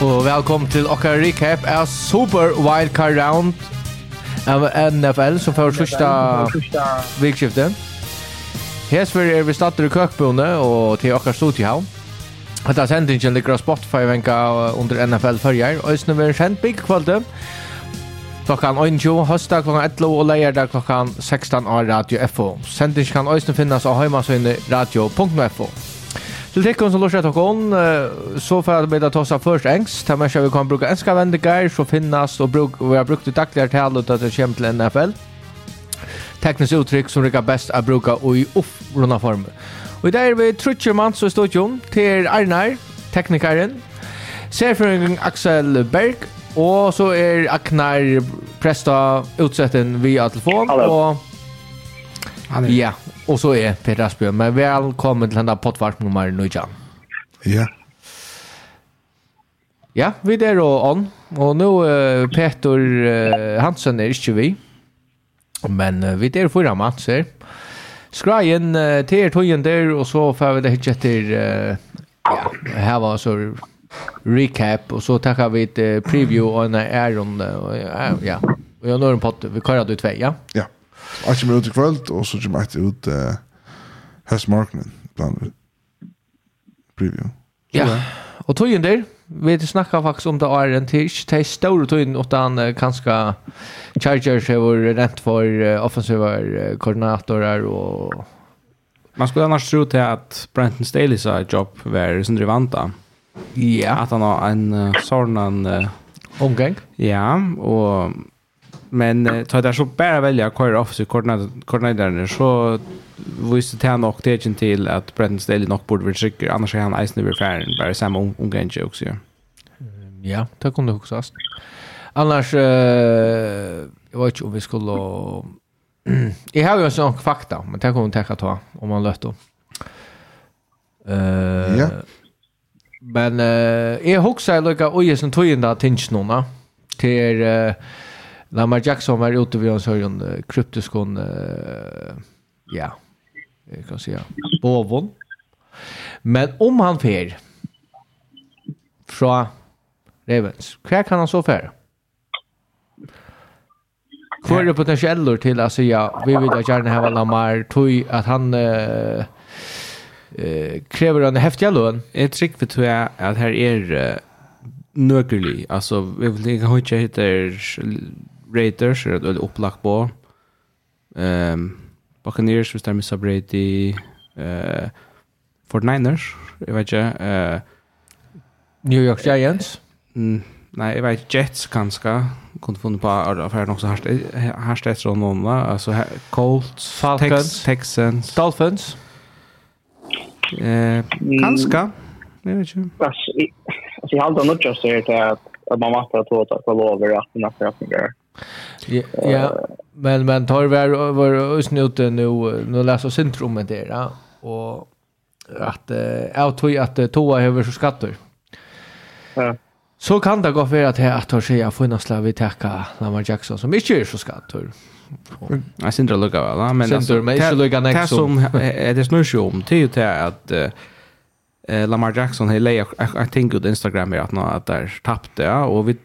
Og velkommen til okkar recap av Super Wildcard Round av NFL som får sista vikskiftet. Hesver er vi starter i køkbundet og til okkar studiehavn. Hetta sendingen ligger på Spotify venka under NFL førjar. Øysene vi er sendt big kvalde. Klokkan 21, høstdag klokkan 11 og leierdag klokkan 16 av Radio FO. Sendingen kan også finnes av heimasøyne radio.fo. Til tikkun som lurar okon, så för att beta tossa först engst. Där man vi kan bruka enska vendigar, så finnast, och bruk vi har brukt det dagliga tal och att det kommer til NFL. Teknisk uttrykk som rikar best att bruka och i upprunda form. Och i dag er vi trutcher man så står Jon till Arnar, teknikaren. Serfröring Axel Berg och så är Aknar Presta utsätten via telefon. Hallå. Och Ja, Och så är Peter Asbjørn, Men velkommen till den där potvart nummer 9. Ja. Ja, vi er og on. Och nu uh, Peter uh, Hansen är ikke vi. Men uh, vi er foran Mats matcher. Skrajen uh, til er tojen där och så får vi det ikke etter uh, ja, här var så recap och så takker vi ett uh, preview och en æron. uh, ja. Vi har når en pott. Vi kører det två, ja. Ja. Jeg kommer ut i kvöld, og så kommer jeg ut uh, høstmarkenen, blant preview. Ja, og tøyen der, vi snakka faktisk om det åren til, ikke til store tøyen, utan uh, kanskje Chargers har rent for uh, offensiva uh, koordinatorer og... Man skulle annars tro til at Brenton Staley's jobb var sin drivanta. Ja. At han har en uh, sånn... Uh, Omgang? Ja, og Men eh, tar det så bara välja köra offensive koordinatorn så visste det han och det till att Brenton Staley nog borde vara säker annars är han isen över färden bara samma ungenje också. Ja, det kunde också. Annars eh jag vet inte om vi skulle Jag har ju en sån fakta, men det kommer jag att ta om man löter. Eh Ja. Men eh jag huxar lika oj som tog in där tinch nu. Till Lamar Jackson var ute vid en sån kryptisk hon ja jag kan säga bovon. Men om han fer från Ravens, hur kan han så fer? Hvor er potentialer til å si ja, vi vil gjerne ha Lamar, tog at han uh, uh, krever en heftig løn? Jeg tror vi tror at her er uh, nøkkerlig. Altså, vi vil ikke ha ikke Raiders är ett opplagt på. Um, Buccaneers visst där Missa Brady uh, 49ers, jeg vet ikke. uh, New York Giants. Mm, nei, jeg vet Jets kanskje. Kunne funnet på affären också här här ställs de någon va alltså Colts, Falcons, Tex Texans, Dolphins. Uh, kanskje. Jeg vet ikke. Alltså, jag har aldrig något just det att man måste ta åt att lova att den här förhoppningen Ja, ja. men men tar vi var usnuten nu nu läser syndromet där ja? och att jag tror att toa över så skatter. Ja. Så kan det gå för att jag att sig av finnas la vi täcka Lamar Jackson som inte är så skatter. Jag syndrar lukar väl, men alltså, men inte lukar nästa. Det som är det snurr om till till att eh Lamar Jackson har leja jag tänker ut Instagram att nå att där tappte ja och vi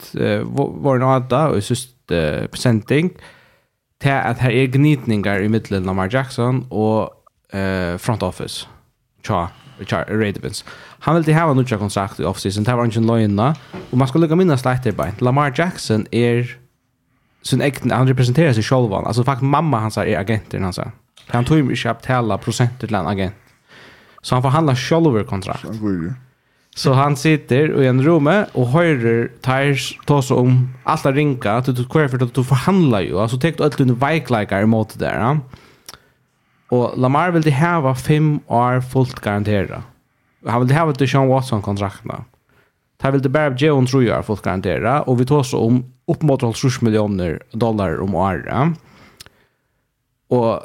var något där och uh, presenting til at her er gnitningar i middelen Lamar Jackson og uh, front office tja, tja Ravens. Han ville hava nutja kontrakt i offseason, det var ikke løgna, og man skal lukka minna slekter beint. Lamar Jackson er sin egen, han representerer seg sjolvan, altså faktisk mamma hans er agenten hans. Han tog ikke opp tala prosenter til en agent. Så han forhandlar sjolver kontrakt. Han går. Så han sitter i en rumme och hörer Tyrs ta sig om alla ringa till att kvar för att du förhandlar ju. Alltså täckt allt under vajklikar emot det där. Ja? Och Lamar vill det häva fem år fullt garantera. Han vill det häva till Sean Watson-kontrakterna. Här vill det bara ge hon tror jag fullt garantera. Och vi tar så om upp mot 30 miljoner dollar om året. Och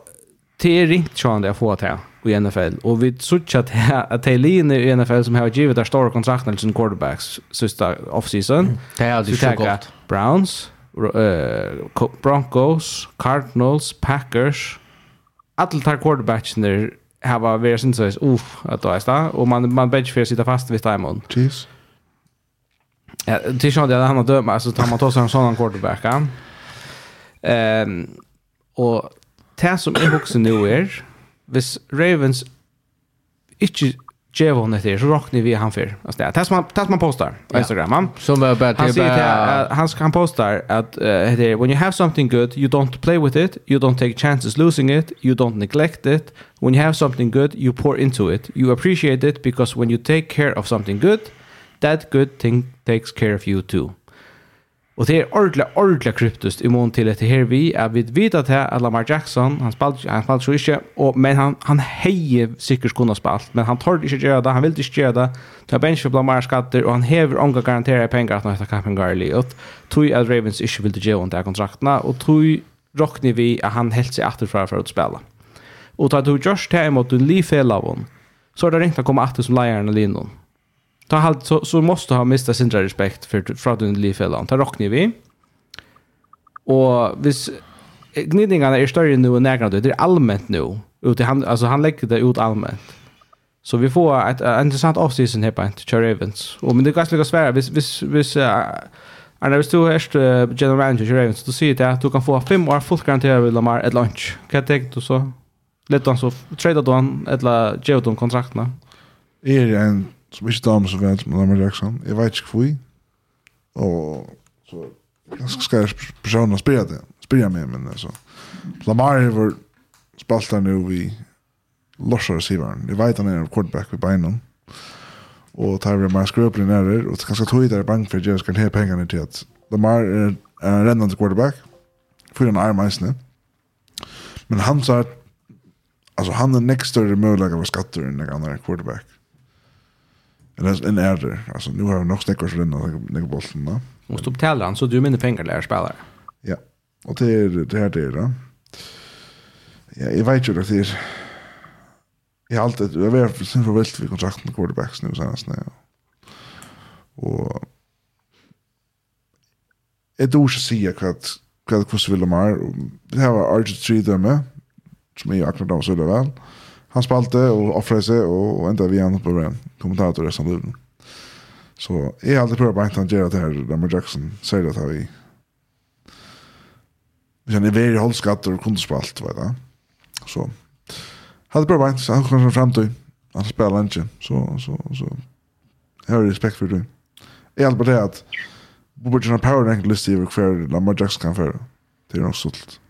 det är ringt Sean det jag får till i NFL. Og vi tror at, at de linjer i NFL som har givet der store kontrakten til quarterbacks siste offseason. Mm. Det er alltid så godt. Browns, uh, Broncos, Cardinals, Packers. Alle tar quarterbacksene har vært sin søys, uff, at det er stedet. Og man, man bedre for å sitte fast ved Diamond. Jeez. Ja, til sånn at han har dømt, så tar man tar sig en sån quarterback. Um, og det som jeg husker nå er, hvis Ravens ikke Jevo netter så rocknar vi han för. Alltså det tas man tas man postar på Instagram. Ja. som var bara han säger han kan postar att det when you have something good you don't play with it, you don't take chances losing it, you don't neglect it. When you have something good you pour into it. You appreciate it because when you take care of something good, that good thing takes care of you too. Og det er ordentlig, ordentlig kryptust i mån til dette her vi, er vi vet at her, at Lamar Jackson, han spalte, han spalte så ikke, og, men han, han heier sikkert kunne spalt, men han torde ikke gjøre det, han ville ikke gjøre det, ta bench for Lamar skatter, og han hever omgang garanterer penger at han heter Kappen Garley, og tog at Ravens ikke ville gjøre det kontraktene, og tog råkner vi at han helt seg atterfra for å spille. Og ta du gjørs til imot en liv fel av henne, så er det ringt å komme atter som leieren av linjen ta halt så, så måste ha mista sin respekt för för att din. Ta rockni vi. Och vis gnidningarna är större nu än några det är allmänt nu. Ut han alltså han lägger det ut allmänt. Så vi får ett, intressant offseason här på Cher Ravens. Och men det kan sluta svårt vis vis vis uh, Arna, hvis du erst uh, general manager i Ravens, du sier that at du kan få fem år fullt garanteret ved Lamar et lunch. Hva tenker du så? Litt han så, trader du han, eller gjør du kontrakten? Jeg er en som ikke damer så vel som Lamar Jackson. Jeg vet ikke hvor. Og så ganske skal jeg personen spille det. Spille med, men altså. Lamar har vært spalt der nå i lorsar receiveren. Jeg vet han er en quarterback ved beinene. Og tar vi mer skrøpelig nærer. Og det er ganske tog der bank for at jeg skal ha pengene til at Lamar er en rennende quarterback. Fyrir han er meisende. Men han sa at Altså han är nekst större möjlighet av skatter än en annan quarterback. Eller en äldre. Alltså nu har jag nog snickers så den och bollen då. Och stå på tällaren så du minner pengar där spelare. Ja. Och det är det här det då. Ja, jag vet ju att det är jag har alltid jag vet sen för vilt vi kontrakt med quarterbacks nu senast när jag. Och ett ord så säger jag att vad kost vill de här. Det här var Argent 3 döme som är akkurat de så det väl. Mm han spalte og offrade seg og enda vi igjen på en kommentator resten av livet. Så jeg har alltid prøvd å ikke gjøre det her, Lamar Jackson sier det her i Vi kjenner veri holdskatter og kundespalt, vet du. Så hadde prøvd å ikke, han kom frem til, han spiller ikke, så, så, så jeg har respekt for det. Jeg har alltid bare det at Bobber John Power rank list i hver Lamar Jackson kan føre. Det er nok stort.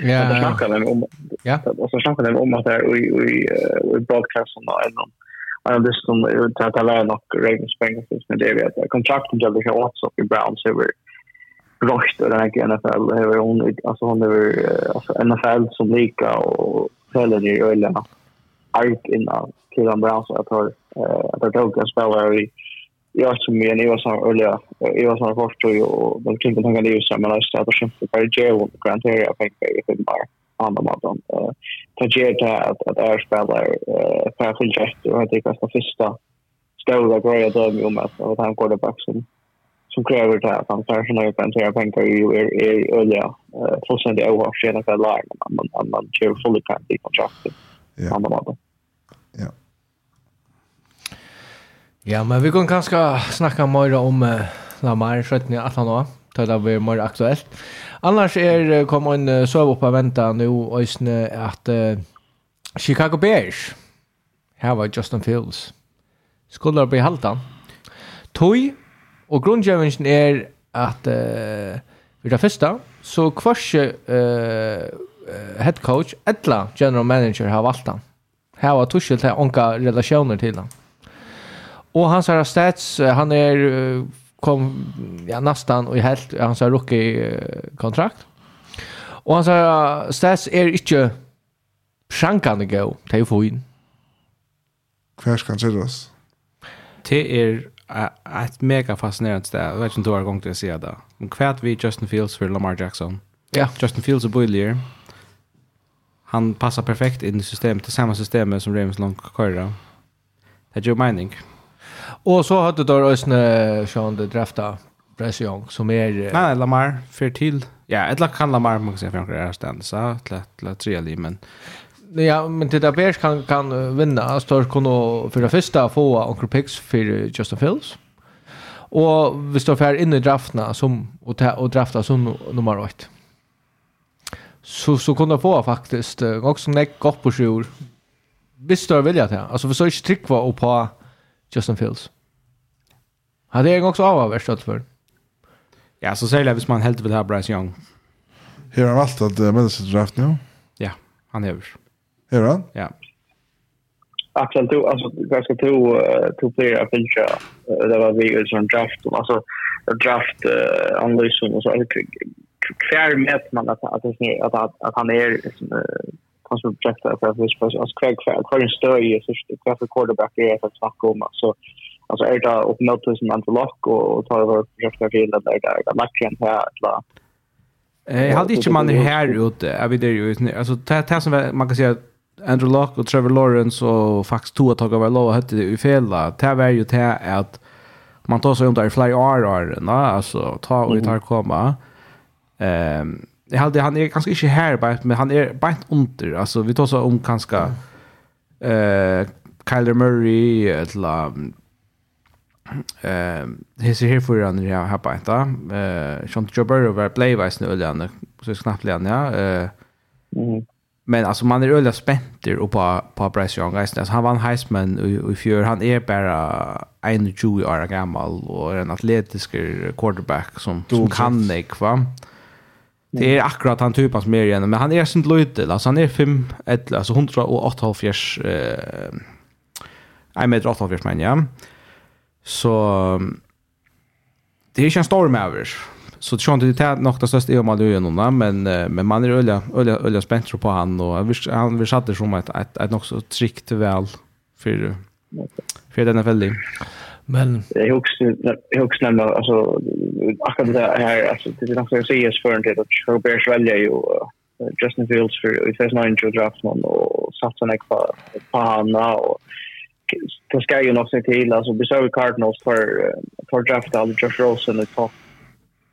Ja. Want daar snakker hem om. Ja? det daar snakker hem om dat er ui ui ui broadcast om en om. En dus dan dat alla Ravens Bengals is med det vet jag. Kontrakten jag vill ha åt i Browns över rost och den här NFL alltså, över hon alltså NFL eh, alltså, som lika och fällen i ölen. Ark innan Cleveland Browns att har eh, att har tagit spelare i jag som är ni var så eller jag var så kort och de tänkte att det ju så men jag startade som för Barry Joe och Grant Area jag tänker i den där andra maten eh ta ge det att att är spelare eh för full jet och det kostar första stora grejer då med om att han går det back som som kräver det att han tar sina öppen till jag tänker är är olja eh fullständigt överskridande för lag men man man kör full i kontrakt andra maten ja. Ja, men vi kan kanskje snakke mer om uh, Lamar, skjøttene at han også, til det blir mer aktuelt. Annars er kom en uh, sov opp og vente nå, øyne at uh, Chicago Bears, her var Justin Fields, skulle bli halta. Tøy, og grunngjøvingen er at uh, vi det første, så kvarse uh, head coach, etla general manager har valgt han. Her var Tushel til onka relasjoner til han. Och hans här stats, han är kom ja, nästan och helt hans här rookie-kontrakt. Och hans här stats är inte sjankande gå till att få in. Hver skal han Det är ett mega fascinerande sted. Jag vet inte hur gång det säga det. Men kvärt vi Justin Fields för Lamar Jackson. Ja. Justin Fields är boilier. Han passar perfekt in i systemet, det samma systemet som Ravens långt korrar. Det är ju mening. Och så hade då Ösne Sean det drafta Young, som är Nej, Lamar för till. Ja, eller kan Lamar man kan säga för några är stand så lätt lätt tre men Ja, men det där Bears kan kan vinna. Står kunna för det första få Uncle picks för Justin Fields. Och vi står för inne i drafterna som och, och drafta som nummer 8 så så kunde få faktiskt också näck upp på sjur. Visst då vill jag det. Alltså för så är tryck var och på Justin Fields. Hade jag också avavärst att för. Ja, så säger jag hvis man helt vill ha Bryce Young. Hur har han allt att med sig draft nu? Ja, han är Hur han? Ja. Axel, du, alltså ganska två två flera Uh, det var vi i som draft alltså draft uh, analysen och så alltså kvar med man att att att att han är så projekta för att vi ska oss kvar kvar kvar en stöj så det för quarterback är att snacka om så alltså är det upp mot tusen man lock och ta över projekta till där där matchen här eller Eh hade inte man här ute. Jag vet det ju alltså det som man kan säga Andrew Luck och Trevor Lawrence och faktiskt två tag av lov hade det ju fel där. Det var ju det att man tar sig om där fly RR, va? Alltså ta och tar komma. Ehm jag hade han är ganska inte här bara men han är bara under. Alltså vi tar så om ganska eh Kyler Murray eller eh his here for han ja har bara inte eh Sean Jobber över play vis nu eller så snabbt igen ja. Eh men alltså man är öliga spänter och på på Bryce Young guys. Alltså han vann Heisman och i fjör han är bara 21 år gammal och en atletisk quarterback som, som kan det va. Det är akkurat han typen som är igen, men han är sin löjtel, alltså han är 5, alltså 178 eh, 1 meter 88 men ja. Så det är ju en storm över. Så det känns inte nog det största är om man gör någon men men man är öliga öliga öliga spänt på han och han vi satte som ett ett ett nog så tryggt väl för för den är väldigt. Men jag också jag också nämna alltså akkurat det här alltså det är något jag säger för en del att Robert Schwelle ju Justin Fields för i första nine Joe Draftman och satsa nek på på han och det ska ju nog se till alltså vi såg Cardinals för för draft all Josh Rosen i topp.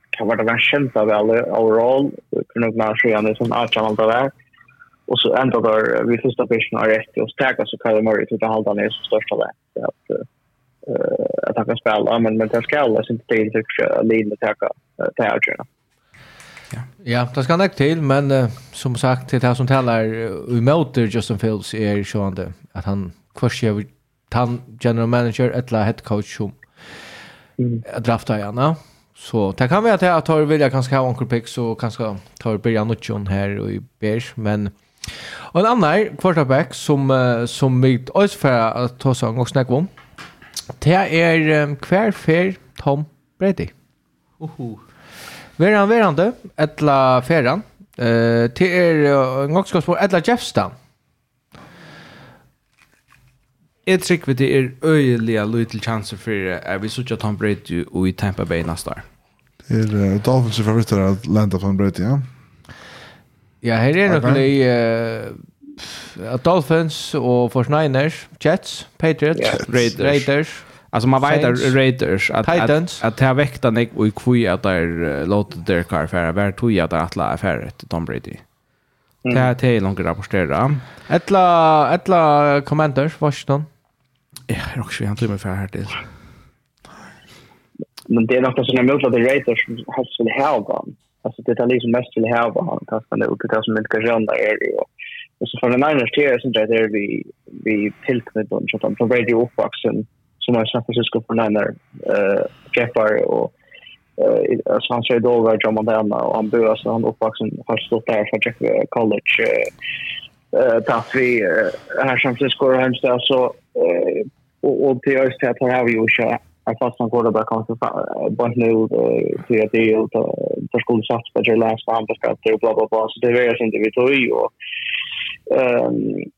Kan vara den av alla overall? För något när så han som att han där och så ändå där vi första pitchen har rätt och stäcka så Kyle Murray till att hålla ner så största det så att att han kan spela men men det ska alla sin tid tycker Lille ta ta ut Ja. Ja, det ska nog till men uh, som sagt det här som talar uh, emot Justin Fields är ju sjönde att han kvarskär han general manager eller head coach som mm. draftar gärna. Så det kan vi att jag tar vilja kanske ha onkel pick så kanske tar börja nutchen här och i beige men och en annan quarterback som uh, som vi också för att ta sig en gång snacka om. Mm Det er um, hver fer Tom Brady. Oho. Veran verande, etla feran. Uh, det er uh, ngokskapsmål, etla Jeffstam. Jeg tror vi det er øyelige lydel chanser for at vi sørger Tom Brady og i Tampa Bay neste år. Det er uh, Dolphins favoritter at landa Tom Brady, ja? Ja, her er noen det... Uh, Dolphins och 49ers, Jets, Patriots, yeah. Raiders. Raiders. Alltså man vet att Raiders att Titans. att, att det väckte Nick och kvui att där låt der car för var tog jag att alla affär ett Tom Brady. Det här till långt rapportera. Ettla ettla commanders Washington. Ja, jag också han tror mig för här till. Men det är något som är möjligt att Raiders har skulle ha Alltså det är liksom mest vill ha honom. Fast det är uppe som inte kan rönda är det. Och så för den andra tier som där vi vi pilkmet och sånt från Radio Boxen som är San Francisco för den där eh Jeffar och eh så han säger då var John Montana och han bor så han uppvuxen har stått där för Jeff College eh tack vi här San Francisco och Hemstad så eh och det är just att här har vi ju jag fast man går där bara kanske bara nu till att det är för skulle satsa på det läs på andra skatter och bla bla bla. Så det är ju inte vi tog ju och Ehm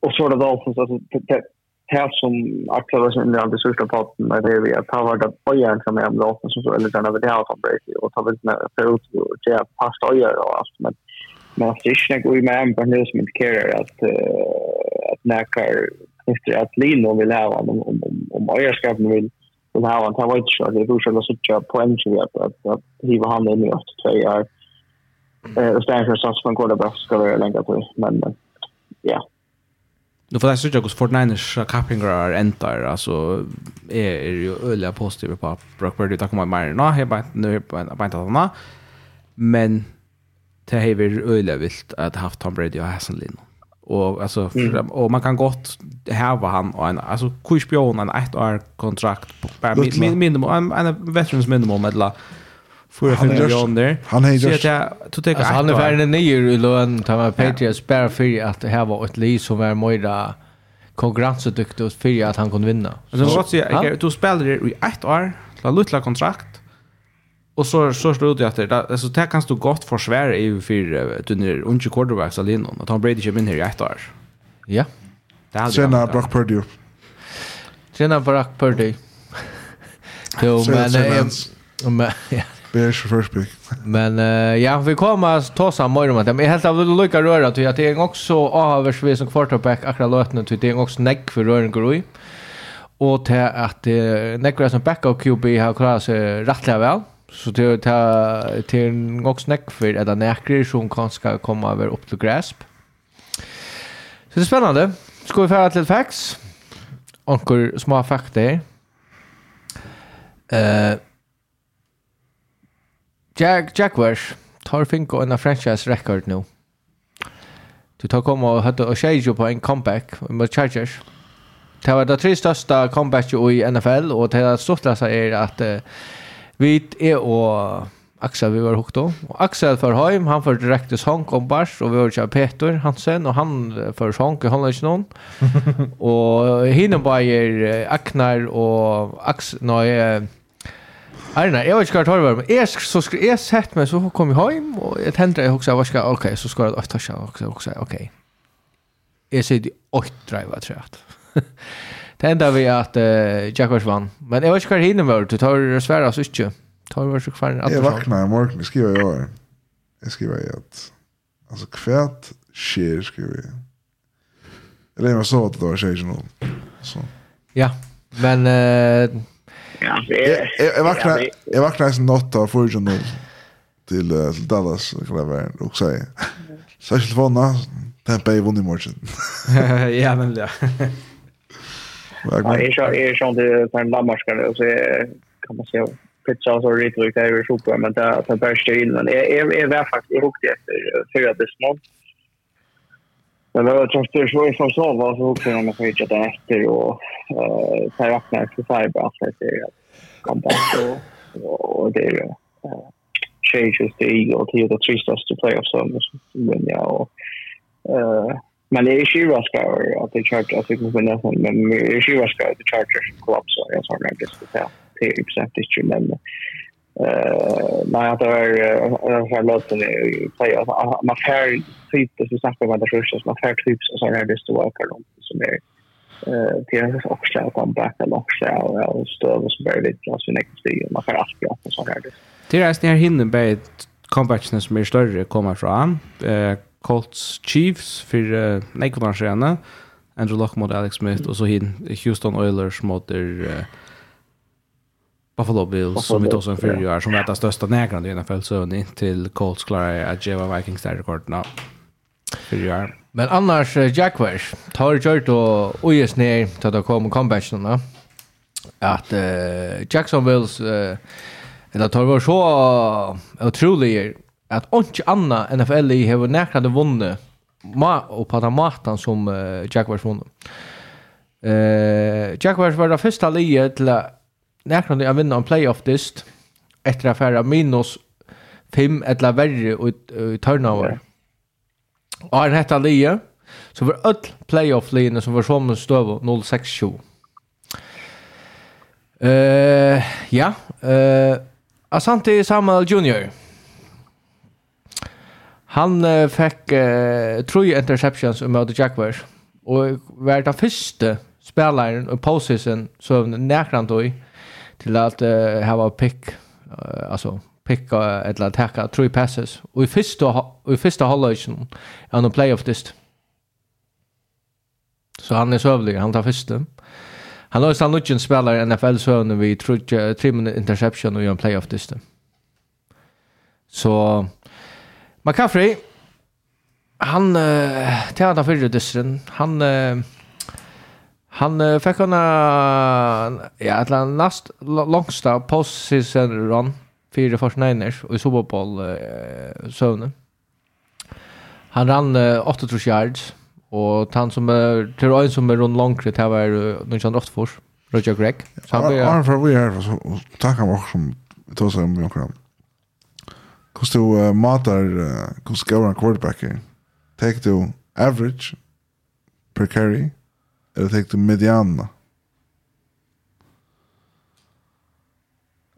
och så var det Dolphins, alltså, det, här som aktiva som är den största parten med det vi att ha varit att börja en som är om Dolphins och så, eller den över det här som Brady och ta väl nära för ut och det är fast öjer och allt. Men, men alltså, det är inte går ju med en person som inte att, att näkar efter att Lino vill ha honom om, om, om öjerskapen vill vill ha honom. Det var så det är roligt att sitta poäng så att, att, att hiva han in i 82 år. Eh och sen så att man går där bara ska vara länge på men ja. Nu får jag söka hos Fortnite så är äntar. alltså är är ju öliga positiva på Brockbird utan kommer mer nå Jag bara nu på inte annat. Men det har ju öliga vilt att haft Tom Brady och Hassan Lin. Och alltså mm. och man kan gott häva han och en alltså kuspionen ett år kontrakt på minimum en, en veterans minimum eller för att finna John där. Han är just... Så jag Han är färdig nyer i lön. Han var Patriots bara för att det här var ett liv som var mera konkurrensduktig för att han kunde vinna. Så jag måste säga, du spelar i ett år, du har lite kontrakt, och så så står det ut att det så där kan stå gott för Sverige i för du när unge quarterbacks alene att han Brady kommer in här i ett år. Ja. Sen har Brock Purdy. Sen har Brock Purdy. Jo, men men ja. Det är pick. Men uh, ja, vi kommer att ta oss mer om det. Men jag helt av lika röra till att det är också avhörsvis som quarterback akra lötnen till det är också nägg för rören går i. Och till att uh, nägg som back av QB har klarat sig rättliga väl. Så det är till också nägg för att nägg som kan ska komma över upp till gräsp. Så det är spännande. Ska vi färra till facts? Onkel små fakta. Eh... Uh, Jack Jaguars tar finko en franchise record nu. Du tar komma och hade och tjejer på en comeback med Chargers. Det var det tre största comeback i NFL och det är stort läsa är att uh, vi är och Axel vi var hooked då. Och Axel för hem, han för direkt till Hank om bars och vi har kör Peter Hansen och han för Hank han inte någon. och hinner bara Aknar och Axel nej Nej, nej, jag vet inte vad det var, men jeg, så, jag sett mig så kom jag hem och jag tänkte tendret, jeg hoksa, hva ok, så ska jag ta seg, också hoksa, ok. Jag ser det åt driva tror jag. Det enda vi att uh, Jack var vann, men jag vet ikke hva hinner var, du tar det svära så inte. Tar var så kvar jeg vakna i morgen, jag skriver i år. Jeg skriver i att alltså kvärt skjer, skriver jag. Eller jag sa att det var skjer ikke så. Ja, men... Uh, Ja, jag vaknar jag vaknar sen natt av förrän nu till till Dallas kan det vara och säga. Så jag skulle vara Tampa i vunnit matchen. Ja, men ja. Ja, jag kör jag kör inte sen Danmarkskare och så kan man säga pitcha så riktigt det är ju super men det det bästa innan. Jag jag var faktiskt jag hukte efter för att det smått Men Tromsø-Roy Forsov var så också när som hittat efter och tar upp när för Färjestad efter comeback och, det är eh, Changes det är och det är det tristaste playoffs som vinner och eh, men det är ju tjurraskar att det är att det kommer vinna men det är tjurraskar att det charter kollapsar jag sa när jag diskuterade det är ju precis men Eh, nej, att det är en här låten i play. Man här typ det som snackar om det första, man här typ så här det står och de som är eh det är också att komma back och också och stöv så där det så sen nästa tid man får allt bra så här det. Det är snär hinner på comebacken som är större kommer fram. Eh Colts Chiefs för uh, Nick Andrew Luck mot Alex Smith och så hin Houston Oilers mot der uh, Buffalo Bills som vi tog som fyra år som är det största nägrande i NFL så ni till Colts klarar att geva Vikings där rekordna fyra år. Men annars Jaguars tar kört och ojes ner till att komma comebackerna att uh, Jacksonvilles uh, eller tar var så otroligt att inte anna NFL i har näkrande vunnit ma och på den matan som uh, Jaguars vunnit. Uh, Jaguars var det första livet till att näkran jag vinner en playoff dist efter affära minus 5 eller värre i, i turnover. Och han hette Lia så var öll playoff linjen som var som stöv 0-6-7. Uh, ja, uh, Asante Samuel Jr. Han uh, fick uh, tre interceptions mot Jaguars och var den första spelaren i postseason som näkran då i till att uh, ha pick uh, alltså picka eller attacka three passes och i första i första halvleken on the playoff this. Så han är sövlig, han tar första. Han har sannolikt en spelare i NFL så när vi tror tre minute interception och gör en playoff this. Så McCaffrey han uh, tar han förra dysten. Han uh, Han uh, fick han ja, ett land last långsta postseason run fyra först niners och i Super Bowl uh, sövne. Han rann uh, 8 yards och han som är till en som är runt långt det var uh, 1908 för Roger Gregg. Så han blir för vi här så tackar vi också som då så om jag kan. Kost du matar kost gå en quarterback. Take to average per carry Jag tänkte mediana.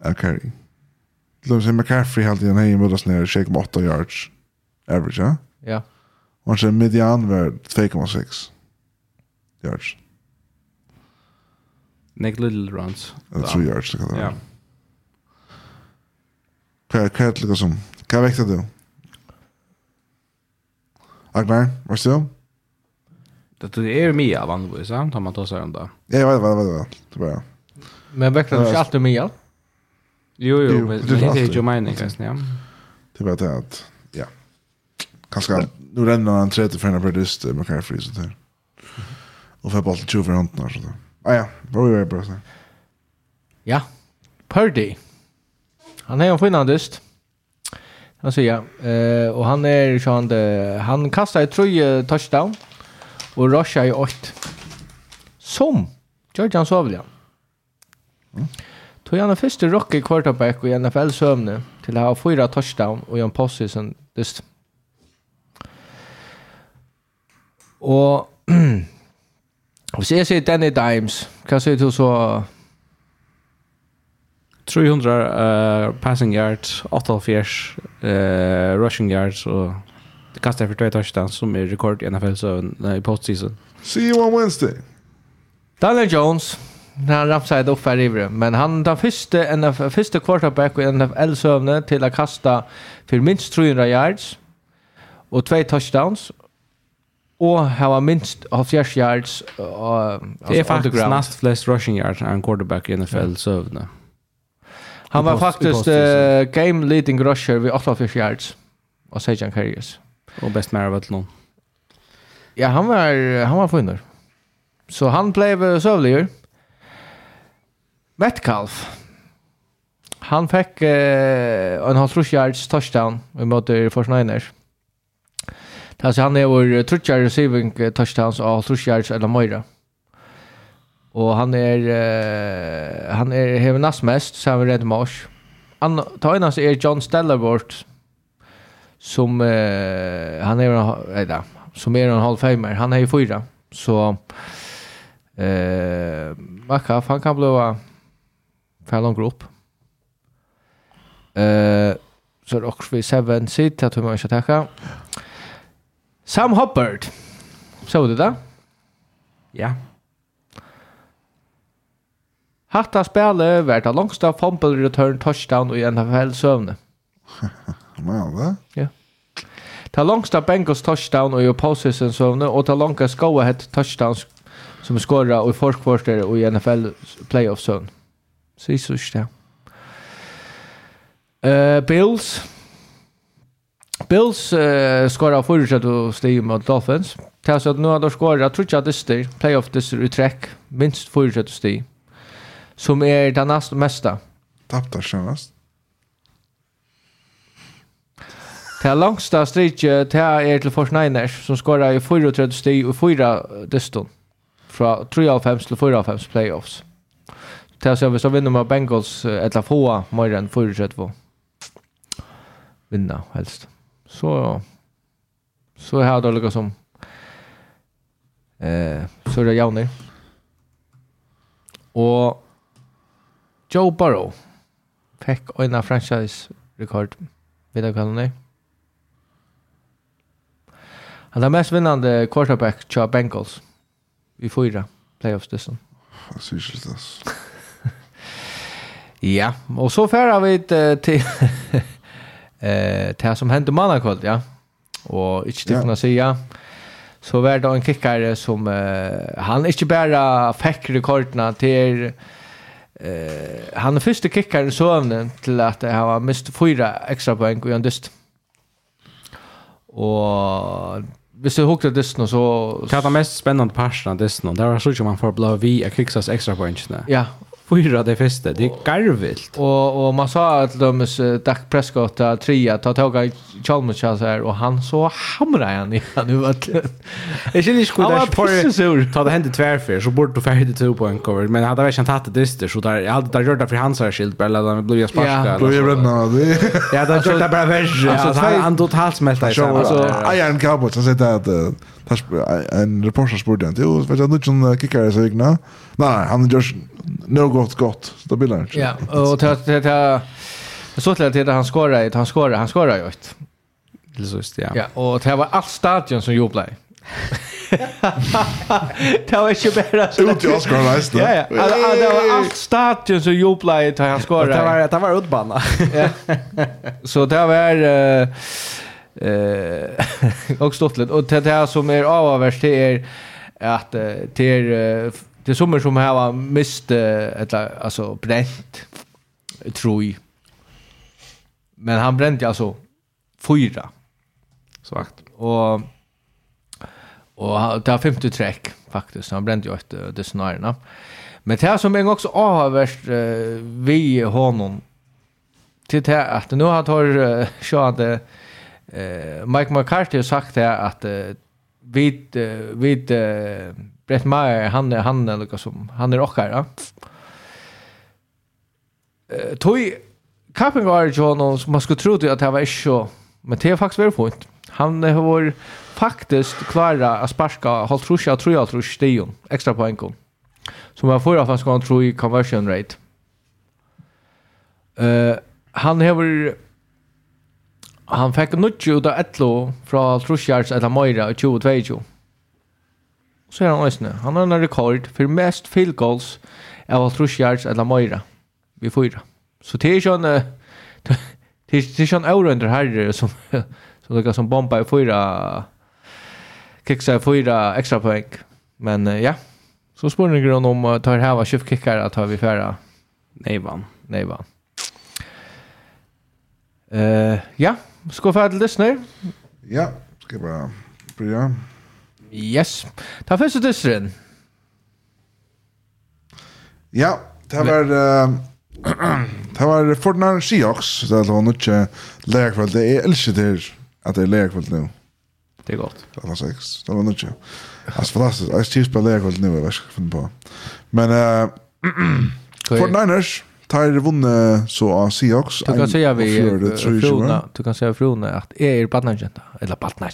McCarry. Till exempel McCaffrey hade en hej mot oss nere 8 yards average, ja? Ja. Och han median var 2,6 yards. Nick Little runs. Det tror yards det kan vara. Ja. Kan kan det liksom. Kan växa du? Agnar, vad säger du? Det är ju Mia vanligtvis, tar man tar sig om det. Ja, jag vet, vad vet, jag Men verkligen du inte alltid Mia? Jo, jo, men det är ju meningen, kanske, ja. Det var det att, ja. Kanske, nu ränner han 30 för en producent, man kan ju frysa. Och för bollen 20 för handen så där. Ah ja, vad var det bra så? Ja, Purdy. Han är en finnandist. Han säger, eh, och han är ju han, han kastar ett tröje touchdown og Russia i 8. Som Georgian Sovlian. Mm. Tog han den første rocker quarterback i NFL-søvne til å ha fyra touchdown og en posse som dyst. Og hvis jeg sier Danny Dimes, hva sier du så? 300 uh, passing yards, 8 uh, rushing yards og Det kastar för två touchdowns som är rekord i NFL så i postseason. See you on Wednesday. Daniel Jones han ramsade upp här ivre. men han tar första NFL första quarterback i NFL sövne till att kasta för minst 300 yards och två touchdowns och hava minst 70 yards uh, det är faktiskt näst flest rushing yards en quarterback i NFL yeah. Han var faktiskt uh, game leading rusher vid 88 yards och Sejan Carriers. Och best med av någon. Ja, han var han var funner. Så han blev sövliger. Metcalf. Han fick eh, en halvtrus yards touchdown mot Forsniners. Alltså han er vår trutjar receiving touchdowns och halvtrus yards eller Moira. Och han är eh, han är hevnas mest så han är rädd. Han tar innan så är John Stellarbort som uh, han är en nej, som är en halvfemer. Han är ju fyra. Så eh Makaf han kan blåa Fallon Group. Eh så det också vi 7 sit att man ska tacka. Sam Hubbard. Så det där. Ja. Hatta spelet vart av långsta fumble return touchdown i NFL-søvne. Wow, va? Ja. Ta långsta Bengals touchdown och i possession så och ta longa go ahead touchdown som skorra i i quarter och i NFL playoff sån. Så så det. Eh Bills Bills uh, skorra fortsatt och steg mot Dolphins. Till så att nu har de skorrat tror jag dyster, playoff dyster i träck, minst fortsatt och steg. Som är det näst mesta. Tappar senast. Det langsta strikket, det till til Forsneiners, som skorar i 34 steg och 4 dyston. Från 3 av 5 till 4 av 5 playoffs. Det är så hvis jeg vinner med Bengals, eller få mer än 34 vinna helst. Så så här då lika som eh så är det Jauner. Och Joe Burrow fick en franchise rekord vid det kallar Han är mest vinnande quarterback till Bengals i fyra playoffs dessutom. Jag syns det. Ja, och så färdar vi till eh det som hände mannakvöld, ja. Och inte det kunna säga. Så var det en kickare som eh, han inte bara fick rekorderna till eh han är första kickaren i sövnen till att han har mist fyra extra poäng och en dyst. Och hvis du hukte Disney så... Hva er det mest spennende parten av Disney? Det var så ikke man får blå vi av krigsas ekstra pointene. Ja, fyra det fäste. Det är garvilt. Och, och man sa att de Dak Prescott trea ta tag i Chalmers så här och han så hamra han i han nu att Det känner inte skuld att för ta det hände tvärför så borde du färdigt två på en cover men hade väl känt att det så där jag hade där gjort det för hans skilt bara lade han blöja sparka. Ja, blöja runda. Ja, där gjorde bara värre. Alltså han totalt smälta i sig. Alltså Iron Cowboys så sätter att en reporter spurte han, jo, vet du, nu kan kicka i sig, nej, han gör något gott, stabilare. Ja, och det det det så till att han skorar ett, han skorar, han skorar ju ett. Det så just, ja. Ja, och det var all stadion som jublade. det var ikke bare sånn Ut i Oscar Leist Ja, ja Det var alt stadion som jublet i til han skåret Det var utbanna Så det var Eh, och stått lite och det här som är avvärst det är att det är det som som har mist eller alltså bränt tror Men han brände alltså fyra. Svagt. Och och det har femte träck faktiskt. Han brände ju ett det snarare. Men det här som är också avvärst vi honom till det här att nu har tar så att Uh, Mike McCarthy har sagt det att vid vid Brett Meyer han han är något som han är rockare. Eh tog Kappen var ju som man skulle tro att det var så men det är faktiskt väldigt fint. Han har varit faktiskt klara att sparka hållt trusja tror jag tror Stion extra poäng kom. Som jag förra fast kan tro i conversion rate. Eh han har han fikk nutje ut av etlo fra Trusjars eller Moira i 2022. Så er han øsne. Han har en rekord for mest field goals av Trusjars eller Moira i fyra. Så det er ikke en det er ikke en aurønder herre som som lukka som bomba i fyra kiksa i fyra extra poeng. Men ja, så spurning grunn om tar hava kickar at har vi færa Nei vann. Nei vann. Eh ja, Ska vi till lyssna? Ja, ska jag bara börja. Yes. Ta första Disney. Ja, det var... Uh, det var Fortnite Seahawks, det var nog inte lägerkväll. Det är elsker det att det är lägerkväll nu. Det är gott. Det var sex. Det var nok ikke. Altså fantastiskt. Jag trivs på lägerkväll nu. Jag vet ikke hva på. Men uh, Fortniners, tar vunne så av Seahawks. Du kan säga vi fruna, du kan säga fruna att är er badnagenta eller badnag.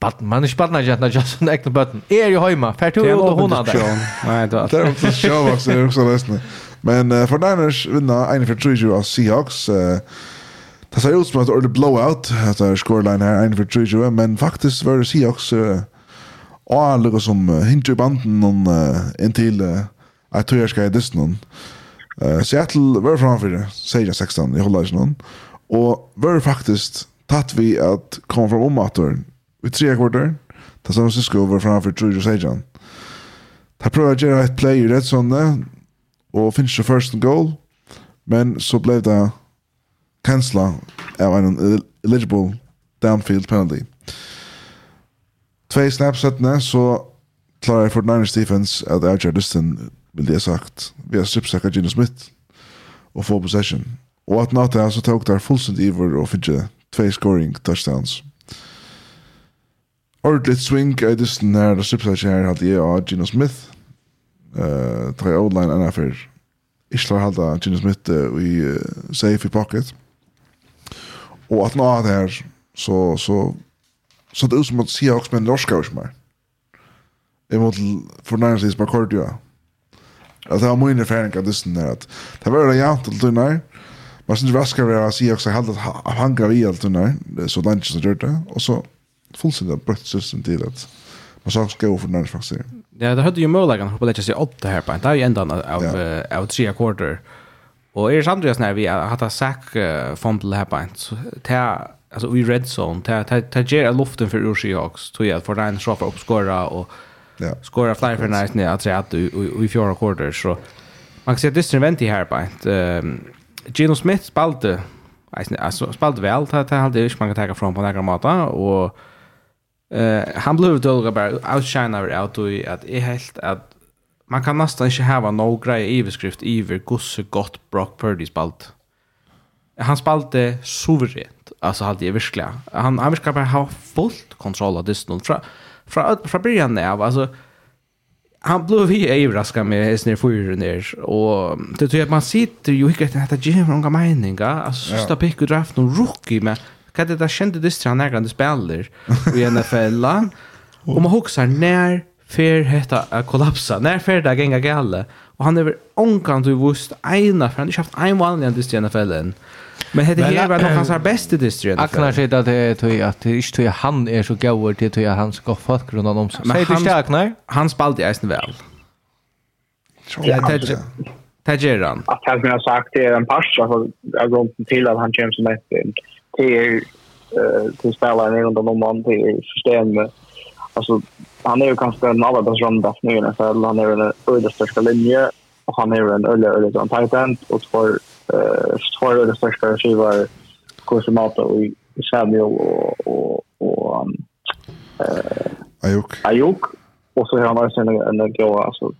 Bad man är badnagenta just en äkta button. Är ju hemma för tur och hon hade. Nej, det är inte show också det också nästan. Men uh, för Niners vinna en för Treasure av Seahawks. Uh, det ser ut som att det blowout att det scoreline här en för Treasure men faktiskt var det Seahawks uh, och alla som uh, hinter banden någon uh, en till uh, att tror jag ska i Disney. Uh, Seattle var framför säger 16 i håller någon och var faktiskt tatt vi att komma från omatorn vi tre kvarter ta San Francisco var framför tror jag säger Ta prova göra ett play i rätt sånne och finns det first and goal men så blev det kansla av en eligible downfield penalty. Två snaps så klarar Fort Niners defense att avgöra distan vil det sagt, vi har stripsakka Gino Smith og få possession. Og at natt så tok der fullstund iver og finnes tvei scoring touchdowns. Ordentligt swing er det sånn her, det stripsakka her hadde jeg av Gino Smith, uh, tre outline enn her Islar halda Gino Smith uh, i uh, safe i pocket. Og at natt her så, så, så det ut som at Seahawks men norska hos meg mer. Jeg måtte fornærmest bare kortet. Ja Att det var min erfaring av dysten där att det var det jant allt tunnar. Man syns vaskar vi att säga också helt att hankar vi allt tunnar. Så lunch som gjort det. Och så fullständigt brött system till att man sa ska gå för när faktiskt. Ja, det hade ju möjligheten att lägga sig åtta här på. en. Det är ju ändan av ja. av tre quarter. Och är samtidigt när vi har haft sack fumble här på. en. Så det alltså vi red zone. Det det ger luften för Ursi Hawks. Tror jag för den straffar uppskora och Ja. Skora flyer för nice när att säga att i fjärde quarter så man kan se att det vent i här på ett ehm Gino Smith spalte alltså spalte väl att han hade ju man kan ta från på några mata och eh han blev då bara outshine över out i att är helt att man kan nästan inte ha någon grej i beskrift i hur gosse gott Brock Purdy spalt. Han spalte suveränt. Alltså hade jag verkligen. Han han verkar bara ha fullt kontroll av distan från från från början av, alltså han blev vi överraskad med hästen i fyren ner Och det tror jag att man sitter ju inte att det ger några meningar. Alltså så står pick och draft någon rookie med kan det där kände det strand när han spelar i NFL. Och man huxar när fer hetta a kollapsa. När fer det gänga galle. Och han är onkan du vust ena för han har haft en vanlig i NFL. Men hette här var nog hans bästa distrikt. Aknar sig att det är tog att det inte tog han är så gåvor till tog han ska få grund om sig. Säg det inte Aknar. Han spalt i eisen väl. Ja, det det han. Att han har sagt det är en pass alltså jag går till att han kör som ett till till spelaren runt om man till system alltså han är ju kanske en allra bästa runda nu i NFL. Han är en ödestörsta linje och han är en öle öle tight end och för eh två av de största skivar Kusimata och Samuel och, och, och eh, Ayuk. Ayuk. Och så har han varit en, en goa, alltså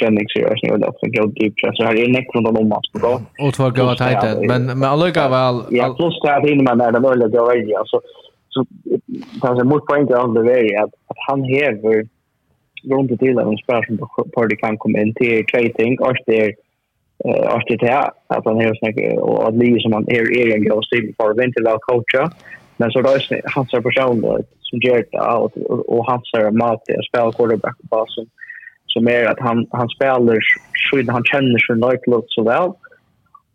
Jennings är ju en goa deep. Så här är näck runt om oss på gång. Och två goa tajtet, men, men alluga väl... Ja, plus det här innan man är det möjliga goa värja. Alltså, så kanske mot poäng till andra värja att, att han häver runt till en spelare som på, på det kan komma in till trading och det är eh och det här att han är snack och att Lee som han är är en god stil för ventilal coacha men så då är han så person då som gör det out och han ser mat det spel quarterback på som som är att han han spelar så han känner sin nightlook så väl.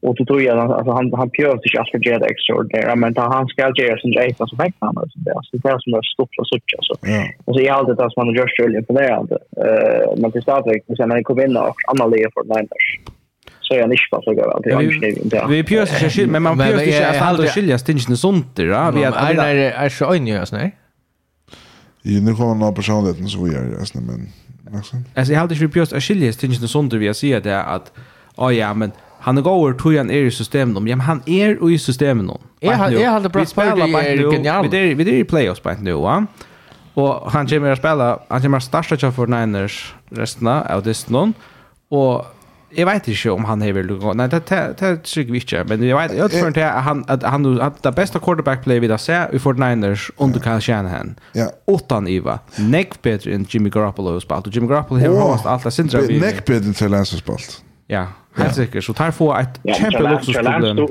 Och då tror jag alltså han han pjörs inte alls för det extraordinära men tar han ska göra sin grej som fick han alltså det så det som är stort och sånt alltså. Och så är det som man gör själv imponerande. Eh men det startar ju sen när det kommer in och analyserar för Niners så är han inte bara så gör det. Vi vi pjörs inte skil men man pjörs inte att han då skiljas tingen sånt där. Vi att är är så önigas nej. Jo, nu kommer någon personligheten så vi är alltså men Alltså jag hade ju pjörs att skiljas tingen sånt där vi ser det att ja ja men han går tror han är i systemet om. Ja, men han är i systemet om. Jag har jag hade bra spelat på det genialt. Vi det vi i playoffs på nu, va? Och han kommer att spela, han kommer att starta för Niners resten av det någon. Och jag vet inte om han hever nej det det det tycker vi inte men jag vet jag tror inte att han att han att det bästa quarterback play vi där ser i Fort Niners under Kyle Shanahan. Ja. Utan Iva. Neck better än Jimmy Garoppolo spalt. Jimmy Garoppolo har haft allt sindra vi. Neck better än Taylor. Ja, helt säkert. Så tar få ett kämpe luxusproblem.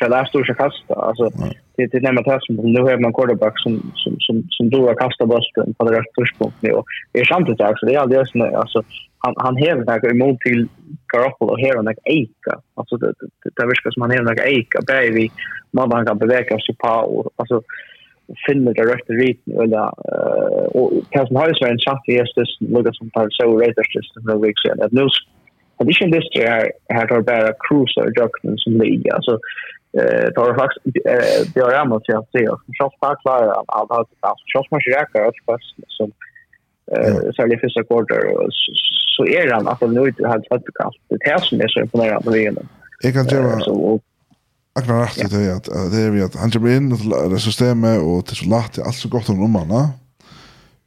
Chalas du sig kasta alltså det det nämligen det som nu har man quarterback som som som som då har kastat bollen på det rätta tidpunkten och det är sant det också det är alldeles så alltså han han har några emot till Garoppolo och här och några eka alltså det det verkar som han har några eka baby man bara kan beväga sig på och alltså finna det rätta rit eller eh och det som har ju så en chans i just det som tar så rätt just week veckan att nu Addition this inte här här tar bara cruiser joggen som liga Alltså eh tar faktiskt det har jag måste jag säga så fast klara att att att så måste jag räcka att fast som eh så första quarter så är han att nu inte har fått kast det här som är så imponerande med igen. Jag kan göra Akkurat rätt det är att det är vi att han kommer in i systemet och till så lätt allt så gott om mannen.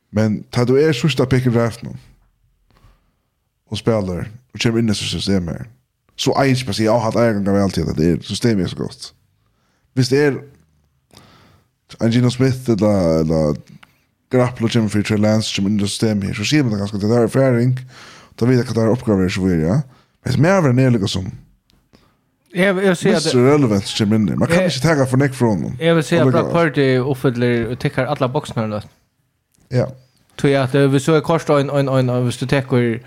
Men tar du är sista picken draft nu. Och spelar och kommer in i systemet så är inte precis jag har haft ägande av alltid att det är systemet är så gott. Visst det är Angino Smith eller, eller Grapplo Jim för Trey Lance som under system här så ser man det ganska det där är färing då vet jag att det här uppgavar så vidare ja. men det är väl närliga som Jag jag ser att det är relevant som inne. Man kan inte ta för neck från dem. Jag vill säga att Black Party uppfyller och täcker alla boxarna då. Ja. Tror jag att vi så är kort en en en hvis du täcker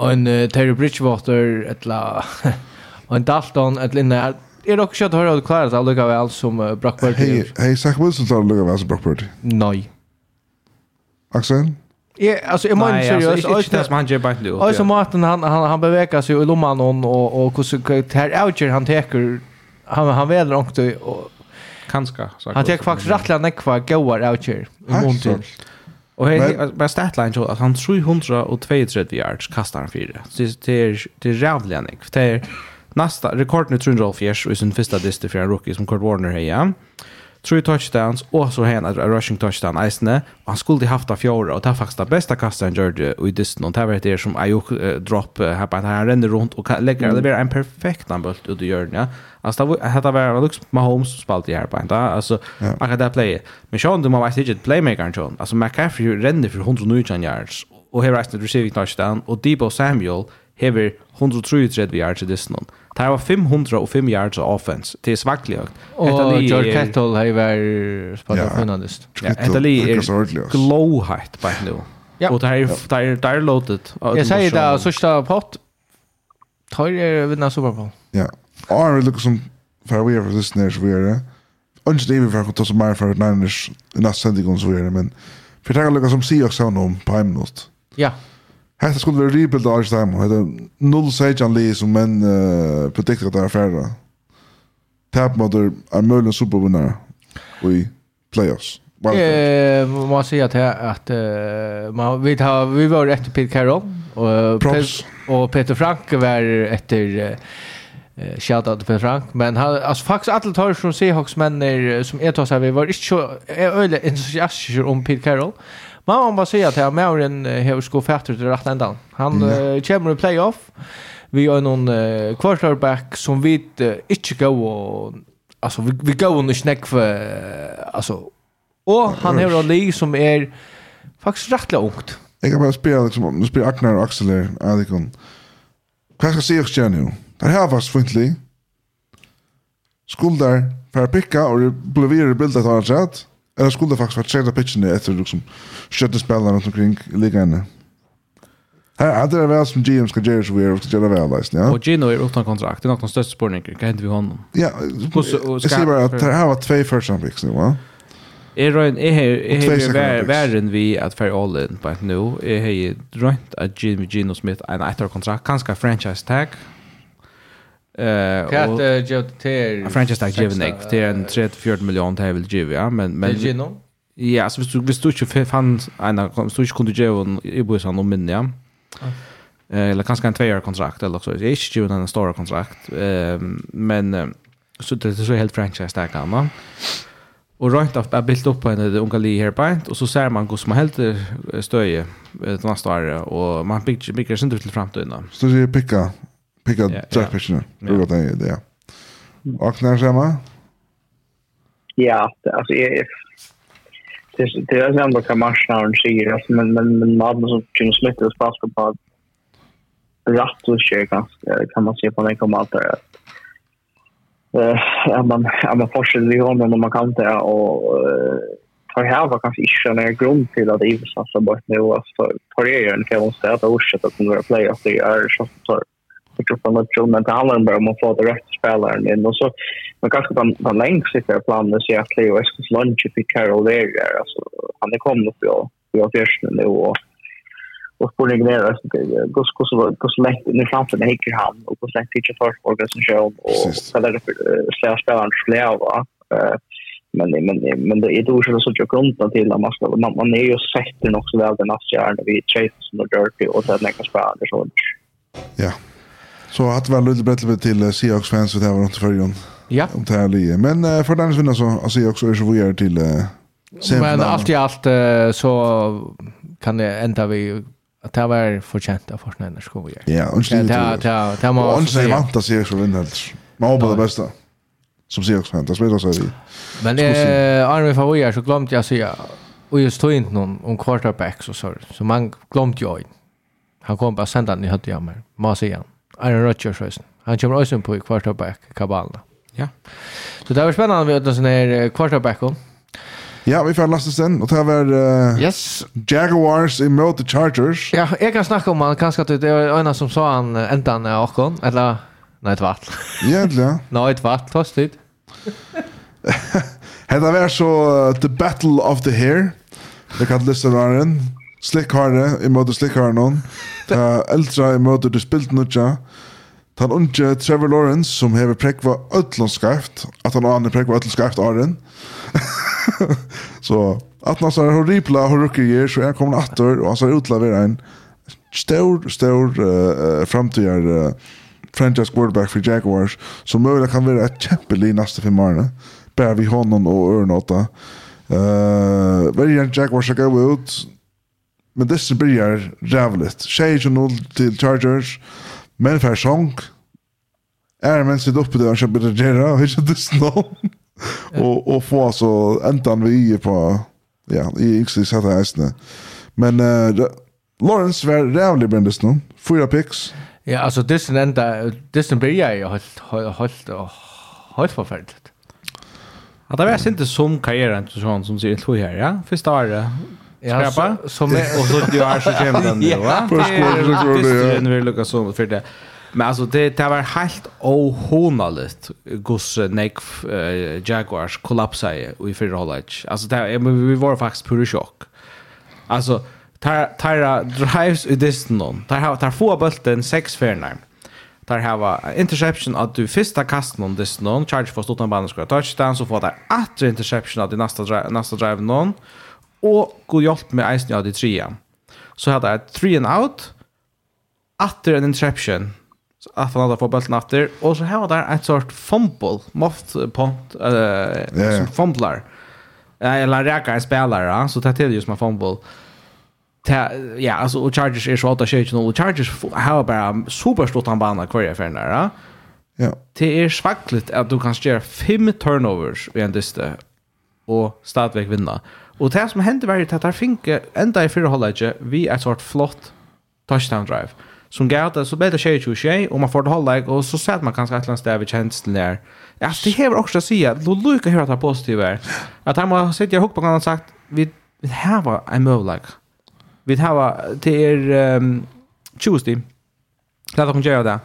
en uh, Terry Bridgewater eller en Dalton etla inne Er dere ikke hørt att klara det allukka väl som uh, Brock Purdy? Hei, hei, Zach Wilson tar allukka väl som Brock Purdy? Nej. Axel? Ja, alltså är man seriös. Nej, inte det som han gör bara nu. Alltså Martin han han han bevegar sig i lomman och och hur så här outjer han tar han han väl långt och kanske så. Han tar faktiskt rätt länge goar outjer i månaden. Och här bara statline så att han 332 yards kastar han fyra. Så det är det är jävligt nick. Det är nästa rekord nu 304 i sin första dist för en rookie som Kurt Warner här. Tre touchdowns och så här en rushing touchdown Eisne. Han skulle haft av fjärde och det är faktiskt det bästa kastet han gjorde i disten. Och det var det som Ayuk drop här på han ränner runt och lägger det blir en perfekt anbult ut i hjörnet. Alltså det hade varit Lux Mahomes som spelade här på inte. Alltså yeah. man kan där playa. Men Sean du måste inte playmaker John. Alltså McCaffrey rände för 119 yards och här resten receiving touchdown och Debo Samuel hever 133 yards i distan. Det var 505 yards av offense. Det är svagtlig högt. Och George Kettle har ju varit spattat funnandist. Ja, Kettle är glowhajt på nu. Ja. Och det här är, det är loaded. Jag säger det, sista pott. Tar er vinna Super Bowl. Ja. Arne lukar som for vi er for för lyssnare så vi er det. Önskar det vi for å ta så mer för att Niners i neste sändning så vi er det. Men for jeg tenker lukar som Seahawks har någon på en minutt. Ja. Hetta skulle vera rebuild av Arstheim. Hetta null sejan li som menn uh, predikta at det er færre. Tap mot er mulig supervinnare i playoffs. Eh, man säger att att uh, man vi har vi var efter Pete Carroll och Props. Pet, och Peter Frank var efter uh, eh shout out till Frank men han alltså faktiskt alla tar från Seahawks männer som är tar så vi var inte så öle entusiastiska om Pete Carroll. Men om bara säga att här Mauren hur ska fatter till rätt ända Han kommer i playoff. Vi har någon quarterback som vi inte går och alltså vi, vi går och snack för alltså och han har en lig som är faktiskt rätt långt. Jag kan bara spela liksom, nu spelar Agnar och Axel där, Adikon. Kanske ser jag nu. Det här var svintlig. Skuldar per picka och det ble videre bildet av rett. Eller skuldar faktisk vært tredje pitchen etter liksom, skjøttespillene rundt omkring ligger inne. Här är det väl som GM ska göra så vi är också göra väl läsning. Ja? Och Gino är utan kontrakt. Det är något av de största spårningarna. Kan inte vi honom? Ja, jag säger bara att det här var två första picks nu va? Jeg Är Ryan är värre vi at fer all in på ett nu. Är rönt att Gino Smith en etter kontrakt. kanskje franchise tag. Eh och jag till Franchise tag given det till en 34 miljon till vill ge, ja men men Ja, så visst du visst du inte fann en kom så inte kunde ge en i bussen om ja. Eh eller kanske en 2-årig kontrakt eller så. Jag är ju en stor kontrakt. Ehm men så det är så helt franchise tag kan man. Och rent av att bilda upp en unga li här på och så ser man hur som helt stöje det nästa år och man bygger bygger sig inte till framtiden. Så det är picka Picka trackpatcherna. Det var det, ja. Och när ser man? Ja, alltså jag det är ändå kan man snarare skier alltså men men men man så kan smitta oss fast på rätt och skier ganska kan man se på när kommer allt där. Eh, man ja, man forskar ju om när man kan det och för här var kanske inte en grund till att Ivs har bort nu alltså för det är ju en fel ställe att orsa att kunna playa att det är så så för gruppen och men det handlar bara om att få det rätt spelaren in och så men kanske på på längre sikt är planen att se att Leo Eskils lunch fick Carol där alltså han är kommit upp ja vi har först nu och och på det där så det går så så så så lätt nu framför det hickar han och går släkt till för organisation och så där slår spelaren slår va men men men det är då så så jag grundar till att man ska man, man är ju sett den också väl den matchen vi chase som the dirty och sen nästa spelare så Ja, Så att väl lite bättre till Seahawks fans det var inte förrjon. Ja. Om det här lige. Men uh, för den vinner så Seahawks är så vi till uh, Men allt i allt uh, så kan det ända vi att det var förtjänt av Forsnäna skojar. Ja, och det det det det man och det vant att se så vinner. Man hoppas det bästa. Som Seahawks fans, det spelar så vi. Men eh Arne Favoyer så glömde jag säga och just tog inte någon om quarterbacks och så. Så man glömde ju. Han kom bara sända ni hade jag med. Man säger. Aaron Rodgers høysen. Han kommer også på quarterback kabalna. Ja. Så det var spennende vi åtte sånne her quarterbacken. Ja, vi får laste sen, og det var uh, yes. Jaguars imot the Chargers. Ja, jeg kan snakke om han, kanskje at det var en som sa han enda han er åkken, eller nei, et vatt. Ja, ja. Nei, et vatt, tost tid. Var så uh, The Battle of the Hair. Det kan lyssna den slikkare, i møte Slick noen, ta eldra i møte du spilt nutja ta unge Trevor Lawrence, som hever prekva skarft at han aner prekva skarft åren. så, at han har horripla horrukker gir så er kommer atter, og han har utlaver en stor, stor uh, framtidar uh, franchise quarterback for Jaguars, som mulig kan være et kjempelig neste fem årene, bare vi hånden og ørnåta. Uh, Verjan Jaguars er gå ut, Men det disse blir Tjej som noll till Chargers. Men för sång. Är men sitt uppe där han kjøper det gjerne, og ikke det snå? Och, och få så ändan vi på, ja, i yngste satt her eisene. Men uh, Lawrence var rævlig brenn disse noen. Fyra picks. Ja, alltså altså disse enda, disse blir ju helt helt helt forferdelig. Ja, det var inte som karriären til sånn som sier, tror här, ja. Första året, Ja, så, som är och så du är så känd den då va. Först går det vill lucka så för det. Men alltså det det var helt ohonalligt Gus Nick Jaguars kollapsa i förra halvlek. Alltså det men vi var faktiskt pur chock. Alltså tar tar drives i distan. Tar har tar få bulten sex fairnar Tar har interception att du första kasten om distan, charge för stottan banan ska touchdown så får där åter interception att nästa nästa drive någon og god hjelp med eisen av de trea. Så hadde jeg three and out, after en interception, så at han hadde fått bølten atter, og så hadde jeg et sort fumble, moft punt, uh, yeah. som fumbler. Eller rækker en spelare, så det er det just med fumble. Ta, ja, altså, og Chargers er så åtta tjej ikke noe, og Chargers har bare superstort han banan hver jeg fyrir der, ja. Det er svakligt at du kan gjøre fem turnovers i en dyste, og stadigvæk vinna. Ja Og det som hendte var at der finke enda i fyrre halvleidje vi et sort flott touchdown drive. Som gav det, så ble det tjej tjej tjej, og man får det halvleik, og så sett man kanskje et eller annet sted ved kjenslen der. Ja, det hever også å si at lo luka hører at det er positivt er. At han må sitte i hukk på gang og sagt, vi, vi hava en møvleik. Vi har det er um, Tuesday, Lad oss göra det.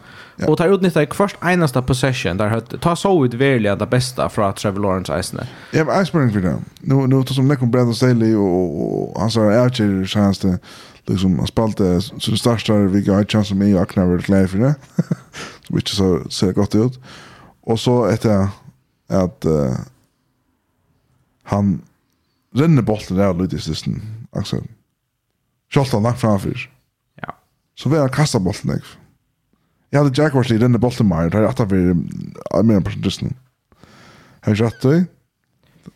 Och ta ut nytta i först enaste possession där har ta så ut välja det bästa från Trevor Lawrence Eisner. Ja, men Iceberg för dem. Nu nu som Nick Brandon Staley och han sa Archer chans det liksom han spalte så det största vi gav chans med jag knappt var klar för det. Which så ser gott ut. Och så efter att uh, han renner bollen där lite i sisten Axel. Schultan lagt framför. Ja. Så vill han kasta bollen. Liksom. Jag hade Jaguars i den mer. Det är att vi är mer på disten. Har jag rätt det?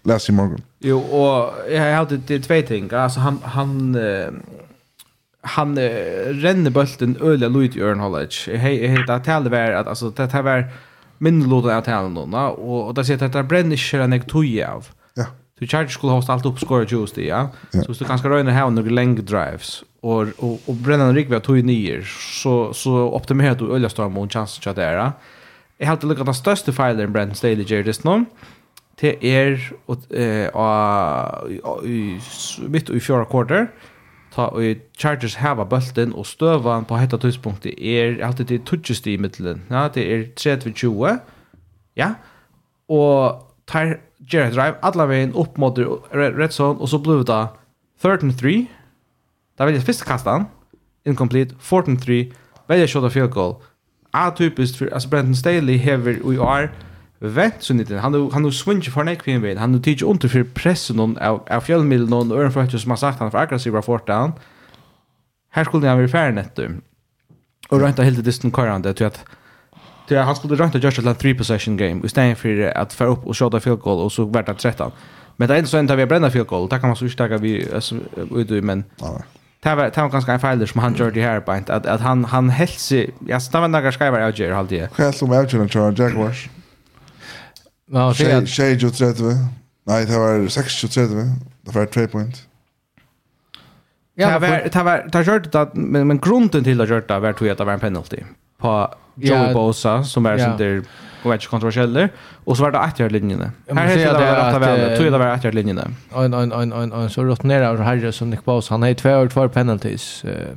Läs i morgon. Jo, och jag hade det två ting. Alltså han han han renner bulten öliga Louis Örn College. Hej heter att tala var att alltså det här var min låda att tala någon och och där sitter att det bränner sig en tog av. Du Chargers skulle hosta allt upp score 20 det, ja. Så hvis du kanskje røyner här noen lenge drives, och och og Brennan Rikve tog i nyer, så, så optimerar du öliga storm och en chans til där. det er. Jeg har alltid lukket den største feilen Brennan Staley gjør det nå, til er og, eh, og, midt i fjärde kvarter, ta og Chargers hava bulten och stövan på hetta tidspunkti är alltid det touchest i mitten. Ja, det är 30-20. Ja. Och tar gjør et drive, alle veien opp mot red zone, og så ble det 13-3. Da velger jeg første kastan, incomplete, 14-3, velger shot of field goal. Atypiskt for, altså Brenton Staley hever i år, vent så nitten han har swinge för neck pin vid han har teach under för pressen av, av fjellmiddelen og øren for som har sagt han för aggressiv av down här skulle han vara færre nettum. och røynta helt distant current kvarande til at Det han skulle rönta just göra ett three possession game istället för att få upp och skjuta field goal och så vart det 13. Men det är inte så inte vi bränner field goal. Där kan man så utstacka vi ut men Det var det var ganska en fejl som han gjorde här på att att han han hälsi jag stannar några skriver jag gör allt det. Helt som jag tror jag Jaguars. Ja, det Shay ju 30. Nej, det var 6 ju 30. Det var 3 point. Ja, det var det var det gjorde det men men grunden till att gjorde det var att det var en penalty på Joey ja. Bosa som är sånt där och inte där och så var det efter linjerna. Här heter det att det var tror det var efter linjerna. En en en en en så rotnera och Harry som Nick Bosa han har två år två penalties. Eh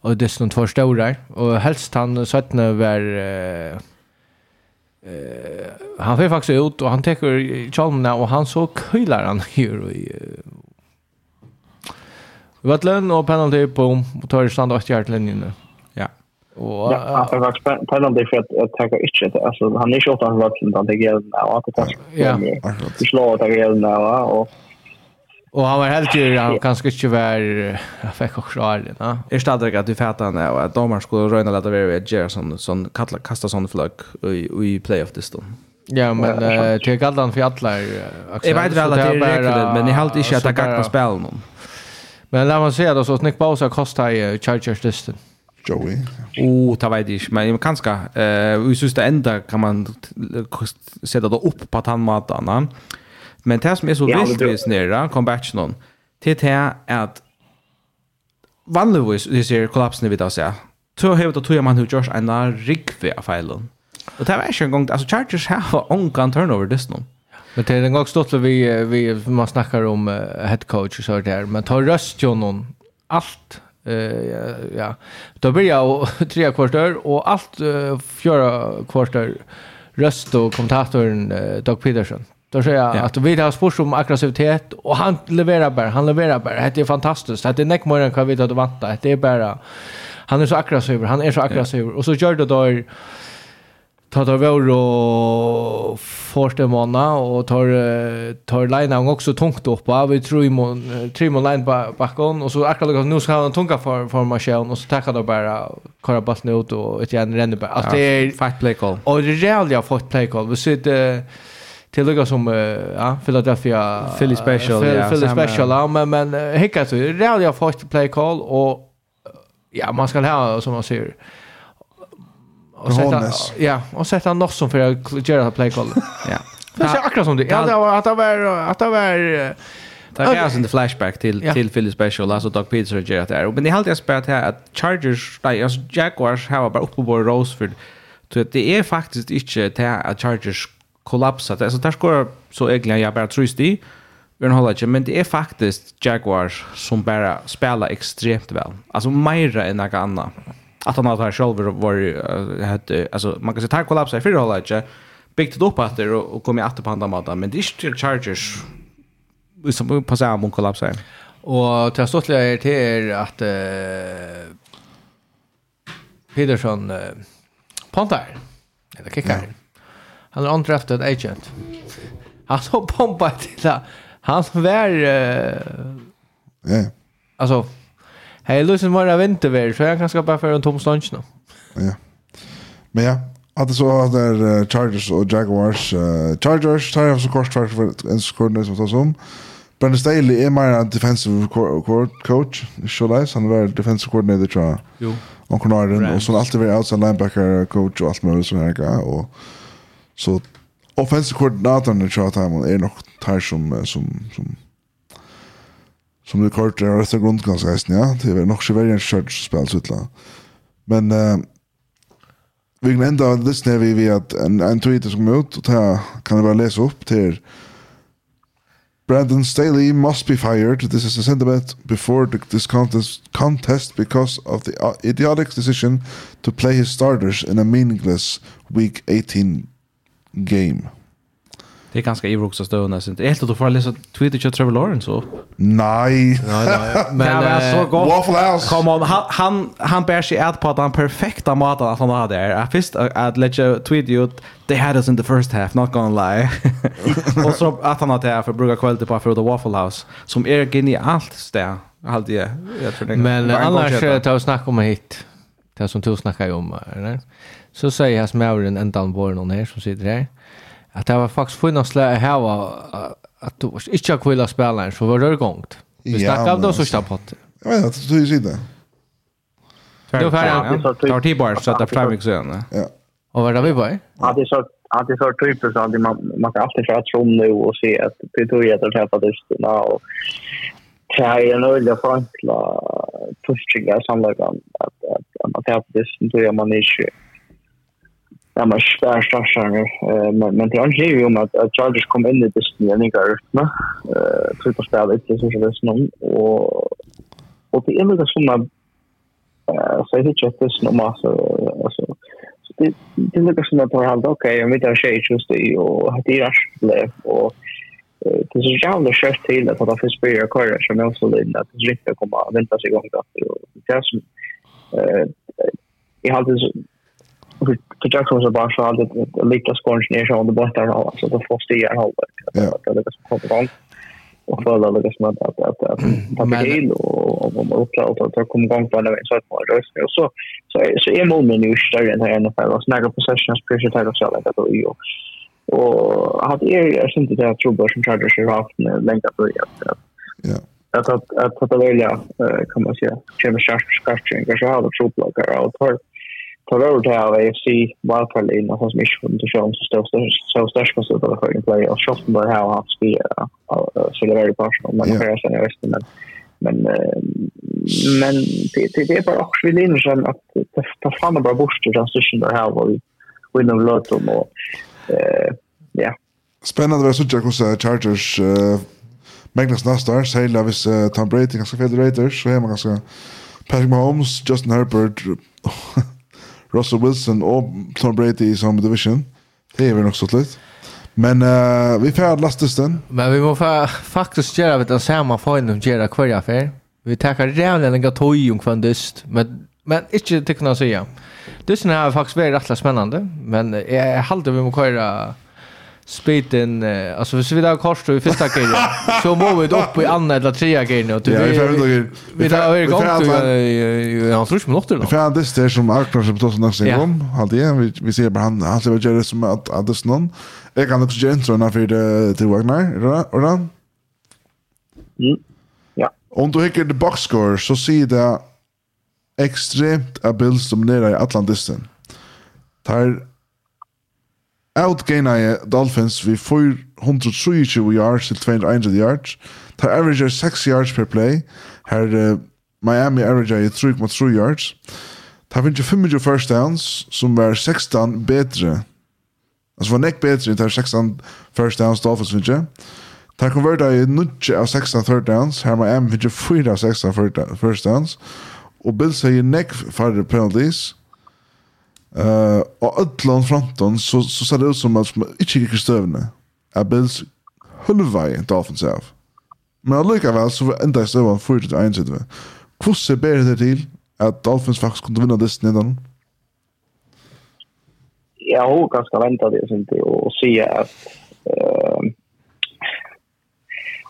och det är två stora och helst han sättne var eh han får faktiskt ut och han tar chalmna och han så kylar han här i Vatlön och penalty på motorstand och hjärtlinjen. Mm. Och ja, det var spännande för att jag tänker inte alltså han är short han var utan det gäller ja att det kanske. Ja. Det slår att det gäller ja och Och han var helt ju han kanske inte var jag fick också är va. Är stadigt att du fattar nu att domar skulle röna lite över Gerson sån kallar kasta sån flög i i playoff det stund. Ja, men det kallar han för alla. Jag vet väl att det är riktigt, men ni halt inte att det kan spela någon. Men låt mig säga då så Nick Bosa kostar i Chargers distan. Joey. Oh, ta vet jeg men kanskje. Uh, jeg synes det ända kan man sätta det upp på han tannmatene. Men det som är så vilt med snere, kom back til att til det at det ser kollapsen vid oss ja. så har det tror man hur Josh en rikve för feilen. Och det var ikke en gång alltså Chargers har ångan turnover det noen. Men det är en gång stått vi, vi man snackar om uh, head coach och så där, men tar röst ju någon allt ja, ja. Då blir jag tre kvarter och allt uh, fyra kvarter röst och kommentatorn uh, Doug Peterson. Då säger jag ja. att vi har spurs om aggressivitet och han levererar bara, han levererar bara. Det är fantastiskt. Det är näck mer än vad vi hade. Det är bara han är så aggressiv, han är så aggressiv. Ja. Och så gör det då ta ta vår och första måna och tar tar linean också tungt upp va vi tror imorgon tre mån line bakom och så akkurat liksom nu ska han tunga för för Marcel och så tackar då bara köra bollen ut och ett igen ränner bara att det är fight play call. Och det är jag fått play call. Vi sitter till lugga som ja Philadelphia Philly special ja Philly special men men hicka så det är jag fått play call och ja man ska ha som man säger och sätta ja och sätta något som för att göra play call. Ja. Det är akkurat som det. Ja, det var att det var att det var Det är alltså en flashback till ja. till Philly Special alltså Doug Peterson och Gerard där. Men det helt jag spelat här att Chargers, nej, alltså Jaguars har bara uppe på Roseford. Så det är faktiskt inte det att Chargers kollapsat. Alltså där skorar så egentligen jag bara tror det. Vi håller inte, men det är faktiskt Jaguars som bara spelar extremt väl. Alltså mer än något annat att han har själv var hade alltså man kan säga tack kollapsa i fyra hållet byggt upp att det och kom i att på andra maten men det är inte chargers som på samma mån kollapsa och till stort är det är att uh, Peterson uh, pontar eller kickar mm. han är undrafted agent han så pumpar till han var uh, yeah. alltså Hej, Lusen var det vintervär så jag kan skapa för en tom lunch nu. Ja. Men ja, att det så att där Chargers och Jaguars uh, Chargers tar jag så kort tvärs för en sekund som tar som. Brandon Staley är mer en defensive coach. Sholas han var defensive coordinator tror jag. Jo. Och Conarden och så alltid varit outside linebacker coach och allt möjligt sån här och så offensive coordinatorn tror jag att han är nog tar som som som som du kort är efter grundkonsten ja det är nog så väldigt church spel så utla men eh, vi kan ända lyssna vi vi att en en tweet som kom ut och ta kan jag bara läsa upp till Brandon Staley must be fired. This is a sentiment before the, this contest, contest because of the uh, idiotic decision to play his starters in a meaningless Week 18 game. Det är ganska ivroxa stövna. Det är helt att du får läsa Twitter till Trevor Lawrence upp. Nej. Nej. Men det var så gott. Waffle House. Kom on. Han, han, han bär sig ät på att han perfekta maten att han hade där. Först att lägga tweet ut They had us in the first half, not gonna lie. och så att han hade för att bruka kvalitet på för Waffle House. Som är genialt där. Allt det. Jag tror det. Men annars tar vi snack om hit. Det som du snackar om. Eller? Så säger jag smauren ändan på någon här som sitter här att det var faktiskt funnits slä här var att du inte har kvilla spelaren så var det gångt. Vi snackade om det så stapp på. Jag vet inte, du ser det. Det var ja. det var tio bara så att det fram gick sen. Ja. Och vad är vi på? Ja, det är så att det är så typiskt att man man kan alltid köra tron nu och se att det tog jag att träffa dysterna och det är en öjlig förenkla tuschingar samlagan att man tar träffar dysterna tror jag man är 20 Ja, man spär starkare. Men, men det handlar ju om att, att Chargers kom in i Disney och inte Uh, Tryck av spel inte så det är någon. Och, och det är lite som att uh, så jag tycker att det är någon massa. alltså så det det är lite som att på hand okej om vi tar tjej just det och det är rätt och det är så jävla kört till att det finns börjar köra som jag också lite att det riktigt kommer att vänta sig igång då det är som eh jag hade för jag tror så bara så att lika skonch ner så under botten och alltså då får stiga en halvlek. Det är liksom på gång. Och för alla det som att att att att ta med in och och och uppla och ta kom igång på den så att man rörs och så så så är målen nu större än här i alla och snägga possessions pressure tag och så där då ju. Och hade är jag inte det att tror bara som Chargers har haft länge på det. Ja att att att välja kan man säga James Sharp Skarchen kanske har det trubbel och på rör det av AFC wildcard in och som inte från det så står så störst på så där för play. Och shot med hur haft spelar så det är väldigt passion men det är sen är resten men men men det det är bara också vill in sen att ta fram bara bort transition där här var vi nog låt om och ja. Spännande vad så jag hur Chargers Magnus Nastar säger att hvis Tom Brady ganska federators så är man ganska Patrick Mahomes, Justin Herbert Russell Wilson och Tom Brady i samme division. Det är väl också litt. Men uh, vi får lastes den. Men vi måste faktiskt göra vet, en samma fin och göra hver affær. Vi tackar redan en gatoj om kvann dyst. Men, men inte tycker jag ja. Dysten har faktiskt varit rätt. Men jeg, jeg halte vi måste köra spiten uh, alltså så vi där kors i första grejen så må vi upp i andra eller tredje grejen och vi vi vi där är igång jag tror inte något då för det är det som på som tog nästa gång hade jag vi vi ser bara han han ska det som att att det någon. Jag kan också göra när för det till Wagner. Eller eller ja. Om du hickar the box score så ser det extremt abil som nere i Atlantisten tar outgainaði Dolphins við 423 yards til 200 yards. Tar averager 6 yards per play. Her uh, Miami averager 3,3 yards. Tar finnst 25 first downs som var 16 bedre. Altså var nek bedre enn tar 16 first downs Dolphins finnst jeg. Tar konverta i nutje av 16 third downs. Her Miami finnst 4 av 16 first downs. Og Bills har nek færre penalties. Uh, og ödlan framtan så, så ser det ut som att man inte gick i stövna. Att Bills hulva i Dolphins av. Men allikevel så var enda i støvan 4-1-70. Hvordan ber det til at Dolphins faktisk kunne vinna disten innan? Ja, hun kan skal det, sen till och se att uh,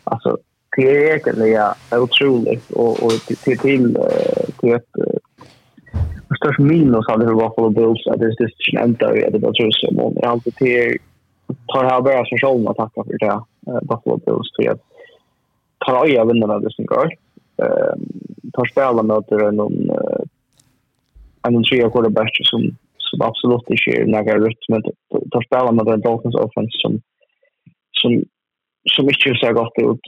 alltså det är egentligen ja, utrolig, och og till till till til the störst minus hade för Buffalo Bills att det just inte i det bara tror så men jag alltid till tar här bara som själva att tacka för det Buffalo Bills till att tar jag vinner det just går. eh tar spela möter någon en tre quarterback som som absolut inte är några rytm tar spela möter Dolphins offense som som som inte så gott ut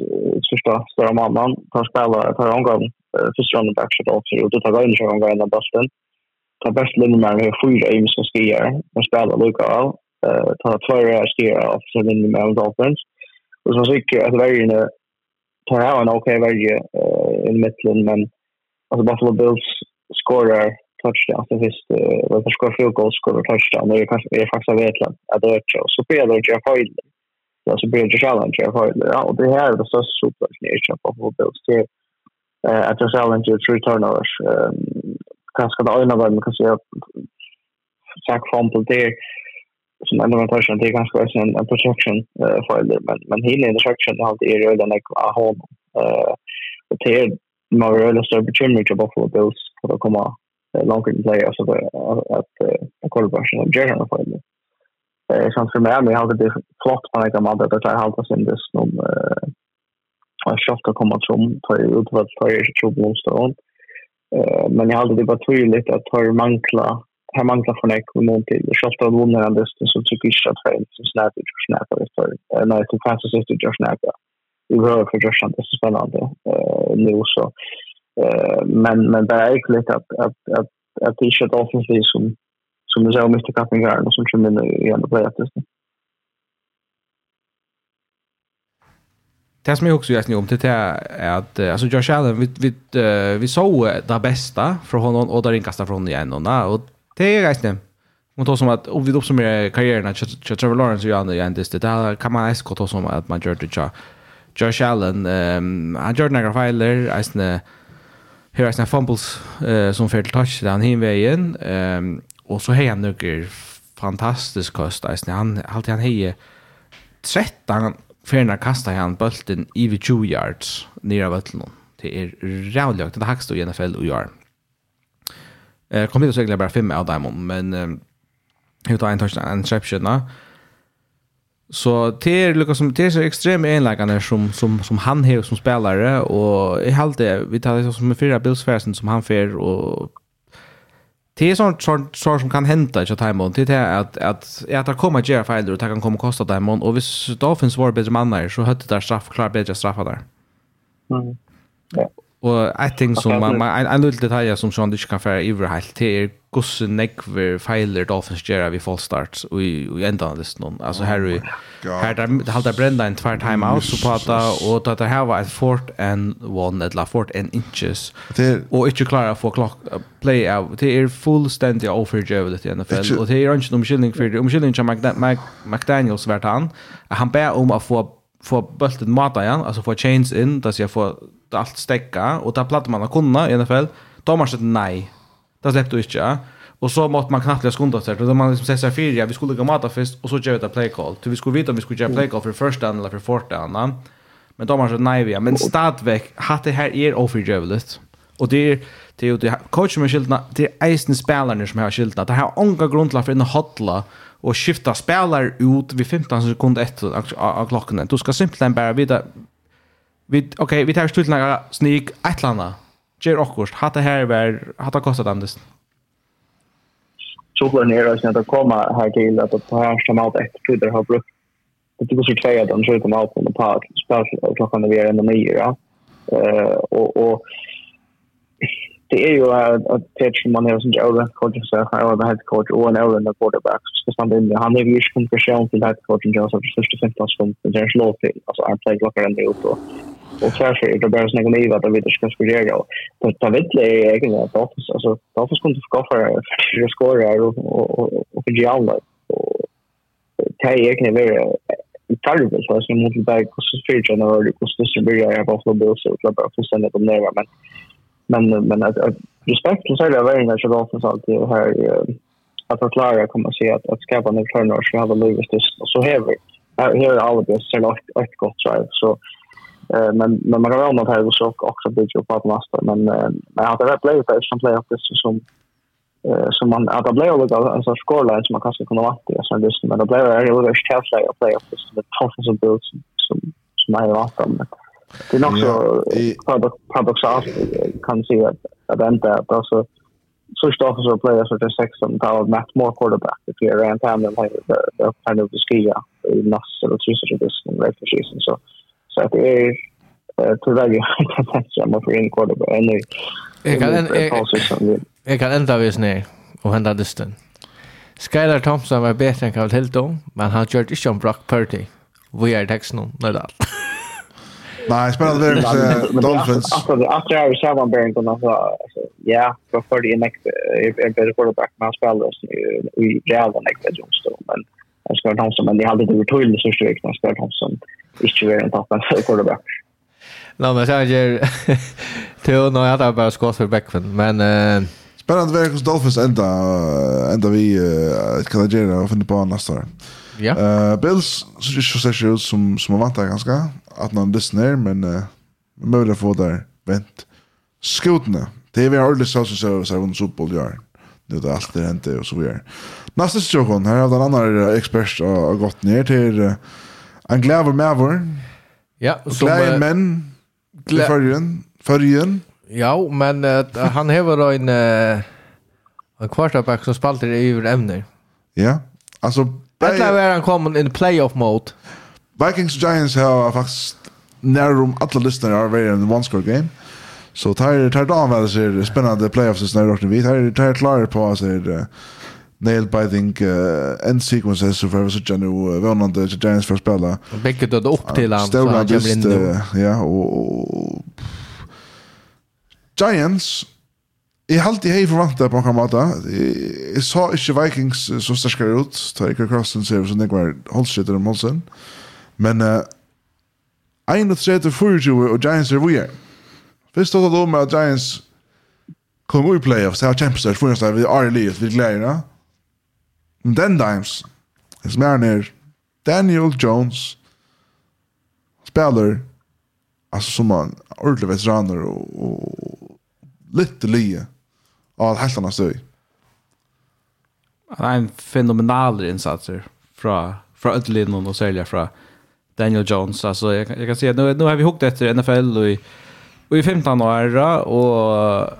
första stora mamman tar spela tar omgång första rundan back shot också och då tar jag in sig omgången av Boston ta bäst Lindemann har fyra aims som skier och spela lika av. Ta tvåra skier av så för med Dolphins. Och så tycker jag att värjarna tar av en okej värje i mitten men alltså Buffalo Bills skorar touchdown. Så visst vad för skor field goal skorar touchdown. Det är kanske är faktiskt vet jag att det är så så spelar jag fel så blir det challenge jag fel ja och det här är det så super nation på Buffalo Bills. Det att jag challenge three turnovers ganska det ena var man kan säga sack från på det som ändå var person det är ganska en en protection för det men men hela instruction har det är ju den like a home eh och det är man eller så större bekymmer till Buffalo Bills för att komma långt in play alltså att att kollaboration av Jeremy för det. Eh sånt för mig jag hade det flott på några månader där jag hade sin det som eh jag skafft att komma som på utvalda för jag tror på Men jag hade det bara tydligt att har mankla har mankla för näck och någon till Charles Bell Wonder and så tycker jag att det så snabbt och snabbt och så när det fanns så sitter just Knapp. Vi hör för just det är spännande eh nu så eh men men det är lite att att att att det är så offensivt som som det så mycket kappingar och som kommer i andra plats. Mm. det som jag också just nu om det är att alltså Josh Allen vi vi vi såg det bästa från honom och där inkasta från igen och och det är guys nu. Man då som att om vi uppsummerar karriären att Trevor Lawrence gör det ändå det där kan man äska ta som att man gör det Josh Allen ehm han gör några filer alltså Här är sina fumbles eh, som fel touch där han hinvägen. Ehm och så har han några fantastisk kost. Alltså han alltid han hejer 13 Ferna kasta han bulten i 20 yards nere av vøtlen. Det er rævlig att Det er hakst og NFL og jar. Eh, kom hit og sikkert bara fem av dem, men hur tar en touchdown, en interception då? Så det är lika som, det är så ekstreme enläggande som, som, som han har som spelare, och i allt det vi tar det som fyra bilsfærsen som han för och Det är sånt sånt sånt som kan hända i Chatham det är att att att att komma göra fel och det kan komma kosta dem och hvis Dolphins var bättre mannar så hade där straff klar bättre straffa där. Mm. Ja. Og jag tänker som man, man, en, en liten detalj som Sean inte kan färra över helt det er gosse negver feiler Dolphins gör vi false starts och i, i ändan av listan. Alltså här vi, här där det halta brända en tvär timeout så på att och att det här var ett fort and one eller fort and inches. Och inte klara få clock play out. Det är fullständiga overage i NFL och det är inte någon skillning för det. Om skillning som McDaniels vart han han ber om att få få bulten mata igen, alltså få chains in, att jag få allt stäcka och där plattar man kunna i alla fall. Thomas sa nej. Det släppte du inte. Och så måste man knappt skunda sig. Då man liksom säger fyra, ja, vi skulle gå mata först och så gör vi ett play call. Så vi skulle veta om vi skulle göra play call för första eller för första annan. Men Thomas sa nej vi. Men stadväck, hatt det här är oförgövligt. Och det är det är ju coachen med skiltarna, det är eisen spelarna som har skiltarna. Det här ånga grundlag för en hotla och skifta spelare ut vid 15 sekunder efter av klockan. Du ska simpelthen bara vidare vi okej, vi tar stult några sneak ett landa. Ger också hata här var hata kostat andes. Så plan är att komma här till att ta här som allt ett för det har brukt. Det tycker så säga att de skjuter dem ut på en par spel klockan när vi är ändå nio ja. Eh och och det är ju att pitch man har som Joe coach så här och head coach och en Owen quarterback så stand in han är ju som person till head coach och så första 15 sekunder det är slått alltså han play klockan ändå upp och och särskilt är det bara snägga mig vad vi ska skulle göra och ta vet det är egentligen att Dolphins alltså Dolphins kunde få för för skora och och och för Gialla och det är egentligen vara tarvel så som mot bara och så för general och så så blir jag på för Bills så bara för sen att nära men men men att respekt så är det väl när så Dolphins alltid här att förklara kan man säga att att skapa en turnover så har det Lewis så häver här har alla det så något ett gott drive så men men man kan väl något här så också bygga upp på nästa men men att det är play för som play up det som eh som man att det blev det alltså scoreline som man kanske kunde vara det så det men det blev det är ju ett chance play up det som det toffaste build som som är vart om. Det är nog så paradoxalt kan se att att vänta att alltså Först av så play så det sex som tar av Matt Moore quarterback if you're around time and like the kind of the ski i nass eller tryser det som rätt för season. Så so, Så det är tyvärr ju att jag måste in quarterback and Jag kan en jag kan ända vis och hända dysten. Skylar Thompson var bättre än Carl Hilton, men han gjorde inte om Brock Purdy. Vi är texten när det. Nej, spelar det inte Dolphins. Alltså det att jag har samman Baron kan alltså ja, för för det next är bättre quarterback men spelar i Jalen next Jones då men jag ska Thompson men det hade det betydligt så strikt när Skylar Thompson ikke være en toppen så går. Nå, men sen ger till nu jag hade bara skott för backfen, men eh spännande verk hos Dolphins ända ända vi kan det göra för på nästa år. Ja. Eh Bills så så ser ut som som man väntar ganska att någon lyssnar men uh, möjligt få där vänt. Skotna. Det är vi har ordentligt så så så under Super Bowl gör. Det är allt det hänt och så vidare. Nästa session här har den andra expert har gått ner till En glæver maver. Ja, og som... uh, menn i førjen. Førjen. Ja, men uh, han hever en, uh, en quarterback som spalter i över ämnen. Ja, alltså... Detta var han kom in playoff mode. Vikings Giants har faktiskt nära om alla lyssnare har varit en one score game. Så tar tar dagen väl så är spännande playoffs när det vi tar tar klar på så är det nail biting uh, end sequences så för så jag nu vånande Giants för spela. Och bäcket då upp till han så han kommer in. Ja och Giants Jeg har alltid hei forvantet på noen måte. Jeg sa ikke Vikings så sterskere ut, da Iker Carlsen ser ut som det var holdskytter om holsen. Men uh, 31-24 og Giants er vi er. Først stod det at Giants kom i playoffs, det var kjempestørst, for vi er i livet, vi gleder det. And then times, his man er Daniel Jones, spelar, alltså som en ordentlig veteraner och, och lite lie av helt annat stöj. Han er en fenomenal insatser från från Ödlin och sälja från Daniel Jones. Alltså jag, jag kan säga nu, nu har vi hukt efter NFL och i, och i 15 år och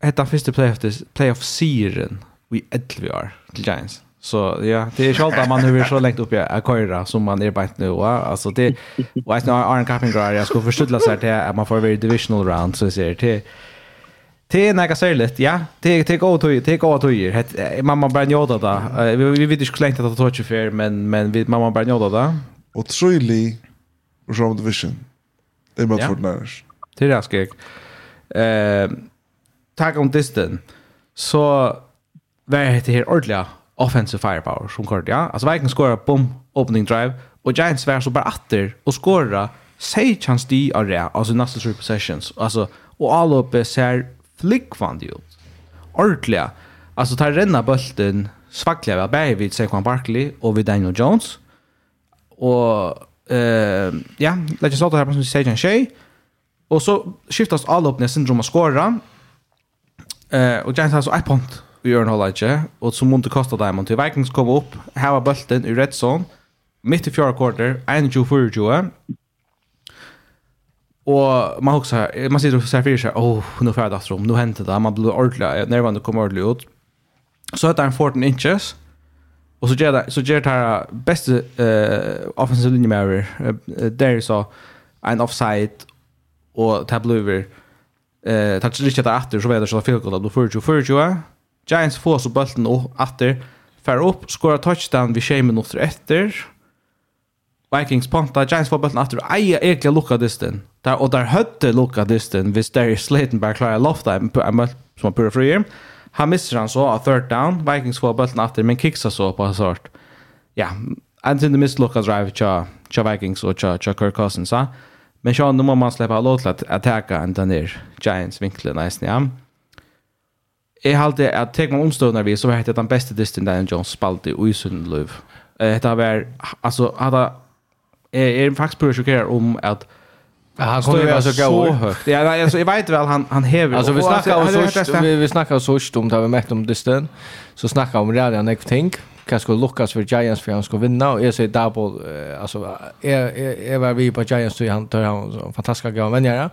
hetta första playoff playoff serien vi 11 år till Giants. Så ja, det är självt att man nu så längt uppe i Koira som man är bara nu. Alltså det, och att när capping guard jag skulle det så här till att man får vara divisional round så ser det Det är något särskilt, ja. Det det går till det går till det. Mamma bara njöta där. Vi vet inte hur länge det tar sig för men men mamma bara njöta där. Och truly round division. Det är bara för när. Det är raskigt. Eh tag om distan. Så vad heter det ordentligt? offensive firepower som kort, ja. Alltså Vikings skorar, boom, opening drive. Och Giants var så bara åter och skora say chans de är det, alltså nästa three possessions. Alltså, och all uppe ser flickvande ut. Ordliga. Alltså tar renna bulten svackliga väl bäj vid Saquon Barkley och vid Daniel Jones. Och eh, ja, let's sig åt det här som säger en. Och så skiftas all upp när syndrom att skora. Eh, och Giants har så ett punkt i Ørnholleitje, og så måtte kosta dem til Vikings kom opp, var bølten i red zone, midt i fjorda kvarter, 21-24, Og man huxar, man sitter og ser fyrir seg, åh, oh, nå færdig atrom, nå hentet det, man blir ordentlig, nervene kommer ordentlig ut. Så heter han 14 inches, Og så gjør det, så gjør det her beste uh, offensive linje med over. Der så en offside og tablover. Uh, Tatt ikke det etter, så vet jeg ikke at det då för 20 för 20. Giants får så bulten upp åter. Fär upp, skora touchdown vid 6 minuter efter. Vikings ponta, Giants får bulten åter. Eja egentligen lucka distan. Där och där hötte lucka distan. vid Darius Slayton bara klara lofta en som är pura frier. Han missar han så av third down. Vikings får bulten åter men kicksa så på sort. Ja, and in the miss lucka drive cha cha Vikings och cha cha Kirk Cousins. Ha? Men så nu måste man släppa låt att attacka en den där Giants vinkeln nästan. Ja. Jeg halte at tek man omstående vi, så var det den beste distin Daniel Jones spalte i sin liv. Det var, altså, hadde, jeg er faktisk prøver å sjokkere om at Han kommer vara så gå högt. Ja, alltså, jag vet väl han han häver. Alltså vi snackar om så vi vi snackar så om det vi mätt om distan. Så snackar om det där next thing. Kan ska Lucas för Giants för han ska vinna och jag säger double alltså är är var vi på Giants så han tar han fantastiska gåvor men ja.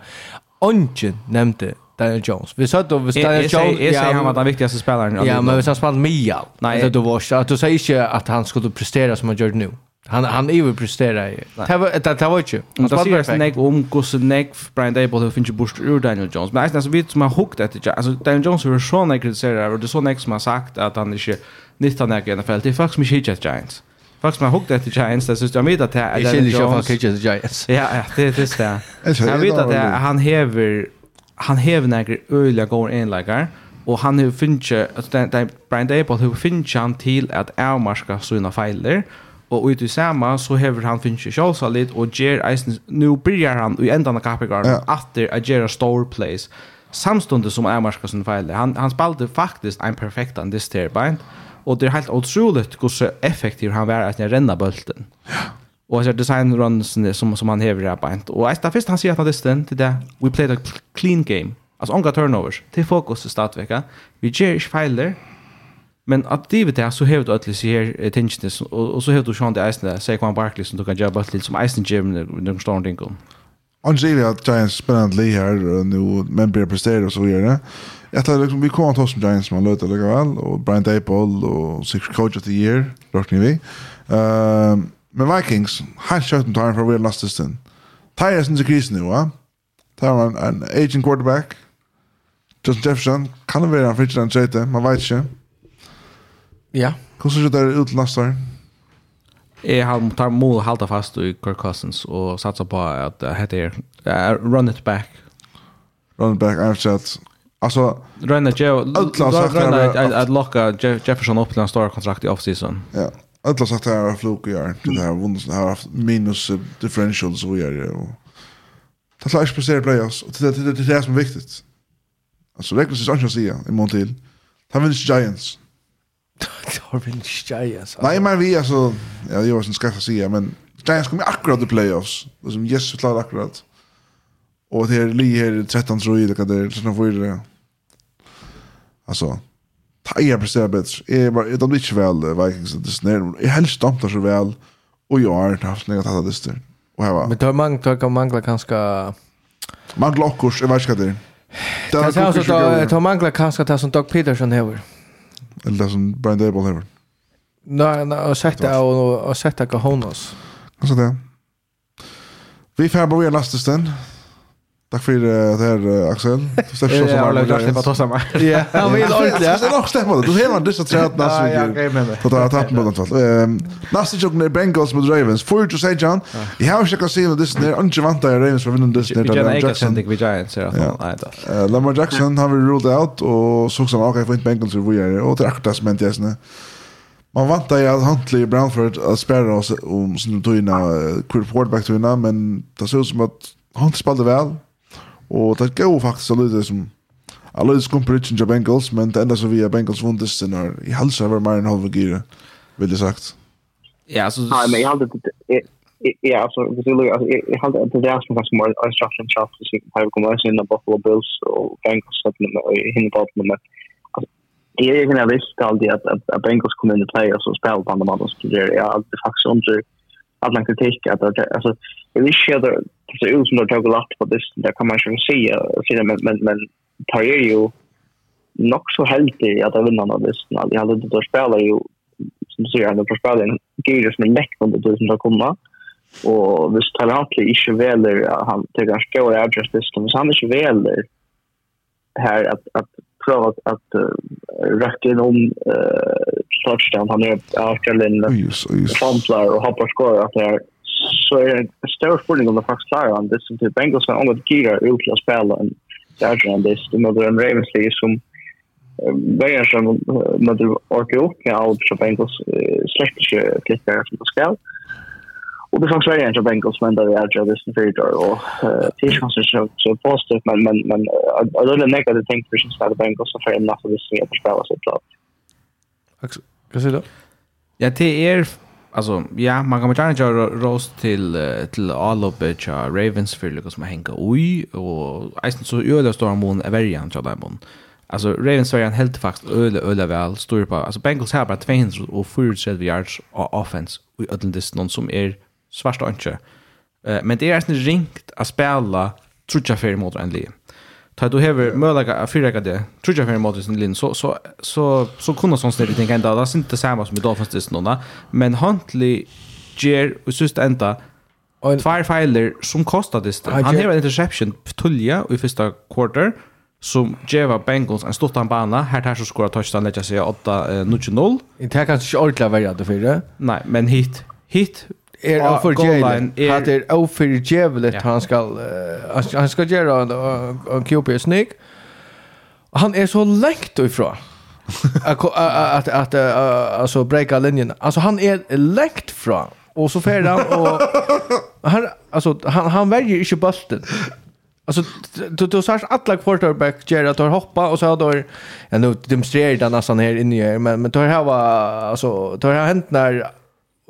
Ongen nämnde Daniel Jones. Vi sa då vi Daniel Jones. Jag säger han var den viktigaste spelaren. Ja, men vi sa spelat Mia. Nej, det då var att du säger inte att han skulle prestera som han gör nu. Han han är ju prestera. Det var det var ju. Han spelar sen näck om kus näck Brian Dable hur finns bort ur Daniel Jones. Men alltså vi som har hookat det. alltså Daniel Jones hur så när kritiserar och det så näck som har sagt att han inte nyttar näck i NFL. Det är faktiskt mycket Giants. Faktiskt man huggade till Giants det så jag vet att det är Daniel Jones. Jag känner ju Giants. Ja, ja, det är det. Jag vet att han häver han hever nægir øyla gode enleikar, og han har finnje, att Brian Dable har finnje han til at avmarska sina feiler, og ut i sama så hever han finnje sjåsalit, og ger eisen, nu byrjar han i endan av Kappegarden, ja. atter a gera store place, samstundes som avmarska sina feiler. Han, han spalte faktisk ein perfekt an this terbind, og det er helt otroligt hvordan effektiv han var at renna bølten. Ja Og så design runs som som han hever på inte. Og efter først han sier at han distant til det we played a clean game. Altså onga turnovers. Til fokus til startvecka. Vi ger inte fejler. Men att det vet jag så hävd att det här tensionen och, och så hävd du sjön det isen säg kvar Barkley som du kan jobba lite som isen gym när de står omkring. Angela att Giants spännande li här nu men blir presterar och så vidare. Jag tror liksom vi kommer att ha som Giants man löter lika väl och Brian Dable och Six Coach of the Year, rakt ni vi. Ehm Men Vikings, han kjøtten tar han fra Will Lastisten. Tyres in the krisen nu, va? Tar en, en aging quarterback. Justin Jefferson, kan det være han fritjer den trete, man vet ikke. Ja. Hvordan ser det ut til neste år? Jeg har tar må halda fast i Kirk Cousins og satsa på at det heter run it back. Run it back, jeg har sett. Alltså Rönne Joe, Rönne att locka Jefferson upp till en stor kontrakt i offseason. Ja alla sagt här har fluk och gör det här vunnit har haft minus differential så gör det och ta slash på playoffs och det är det det är som viktigt. Alltså Lakers är inte att säga i mån till. har vinner Giants. Ta vinner Giants. Nej men vi alltså ja det var som ska säga men Giants kommer akkurat i playoffs och som Jesus klarar akkurat. Och det är li här 13 tror jag det kan det så får det. Alltså Taja presterar bättre. Jag var de inte väl Vikings att det ner. Jag helst dampar så väl och jag har haft några tatta dyster. Och här var. Men tar man tar kan mangla ganska mangla också jag vet inte det. Det ser ut att tar mangla ganska det som Doug Peterson här. Eller det som Brian Dable här. Nej, nej, och sätta och och sätta Kahonas. Alltså det. Vi får bara nästa stund. Tack för det här Axel. Du släpper så som alla gör. Jag tar samma. Ja, men det är ordentligt. Det är nog stämmer det. Du ser man dessa träd nästa vecka. Ja, jag menar. På att tappa på något. Ehm, nästa jobb när Bengals mot Ravens. Får du säga John? Jag har checkat se det där inte vant där Ravens för vinner det där. Jag kan inte vi Giants här. Nej då. Eh, Lamar Jackson har vi ruled out och såg som okej för inte Bengals vi är och det aktas men det är snä. Man vantar ju att Huntley Brownford att spärra oss om sin tog innan quarterback tog men det ser ut som att Huntley spelade väl Och det går faktiskt lite som alla det kom preaching till Bengals men det enda så vi Bengals vunnit sen när i halsa över mer än halva gira vill det sagt. Ja, alltså Nej, men jag hade ja, alltså hvis du alltså jag hade det där som faktiskt mer instruction shop så vi har kommit in i Buffalo Bills och Bengals så i Hinnebaden med Jag är ju när visst alltid att, att, att Bengals kommer in i play och så spelade på andra mannen som studerade. Jag har alltid faktiskt undrat alla kritik att alltså det är ju det det så ut som det tog lagt på det där kan man ju se se det men men men tar ju ju nog så heldig att jag vinner något visst jag hade det då spelar ju som du säger hade på spelen grejer som näck under tusen som komma. Och visst tar han inte inte väl han tar ganska stora adjustments som han inte väl här att att prøve at, at uh, räcka inn om uh, touchdown. Han är ökad in tramplar og hoppar skår. att det är så er det en større förning om det faktisk klarer han. Det er som til Bengals med andra girar ut till att spela en enn Det är som en Ravens som börjar som man orkar opp med alt som Bengals uh, slett ikke klikker som det skal. Uh, Och det fanns ju en Bengals men där är jag just nu för och det är kanske så så positivt men men men I don't det negative thing for since the Bengals are fair enough of this year för spelare så klart. Vad säger du? Ja, det är alltså ja, man kan gärna köra roast till till Allopet och Ravens för Lucas som hänga oj och Eisen så öle stora mån är väldigt antal där mån. Alltså Ravens var en helt faktiskt öle öle väl står på. Alltså Bengals har bara 200 och 4 yards av offense Och ödlen någon som är svarta og. Uh, men det er nesten ringt å spela trutja fyrir mot en li. Ta du hever mølaga a fyrrega det, trutja fyrir mot en lin, så, så, så, så kunne sånn snill ting enda, det er ikke det samme som i Dolphins disten nå, men Huntley gjer og syste enda tvær feiler som kostar disten. Han hever en interception tullja i fyrsta quarter, som Jeva Bengals en stort bana här tar så skora touchdown lägga sig 8 0 I tar kanske inte ordla välja det för. Nej, men hit hit är av för Jalen att det är av för ja. han ska uh, han ska göra en, en QP snick. Han är så långt ifrån. att att alltså breaka linjen. Alltså han är långt från och så färd han och han alltså han han väljer inte bulten. Alltså du du sa alla quarterback Gerard har hoppa och så har då ja, nu demonstrerar det nästan här inne men men då här var alltså då har hänt när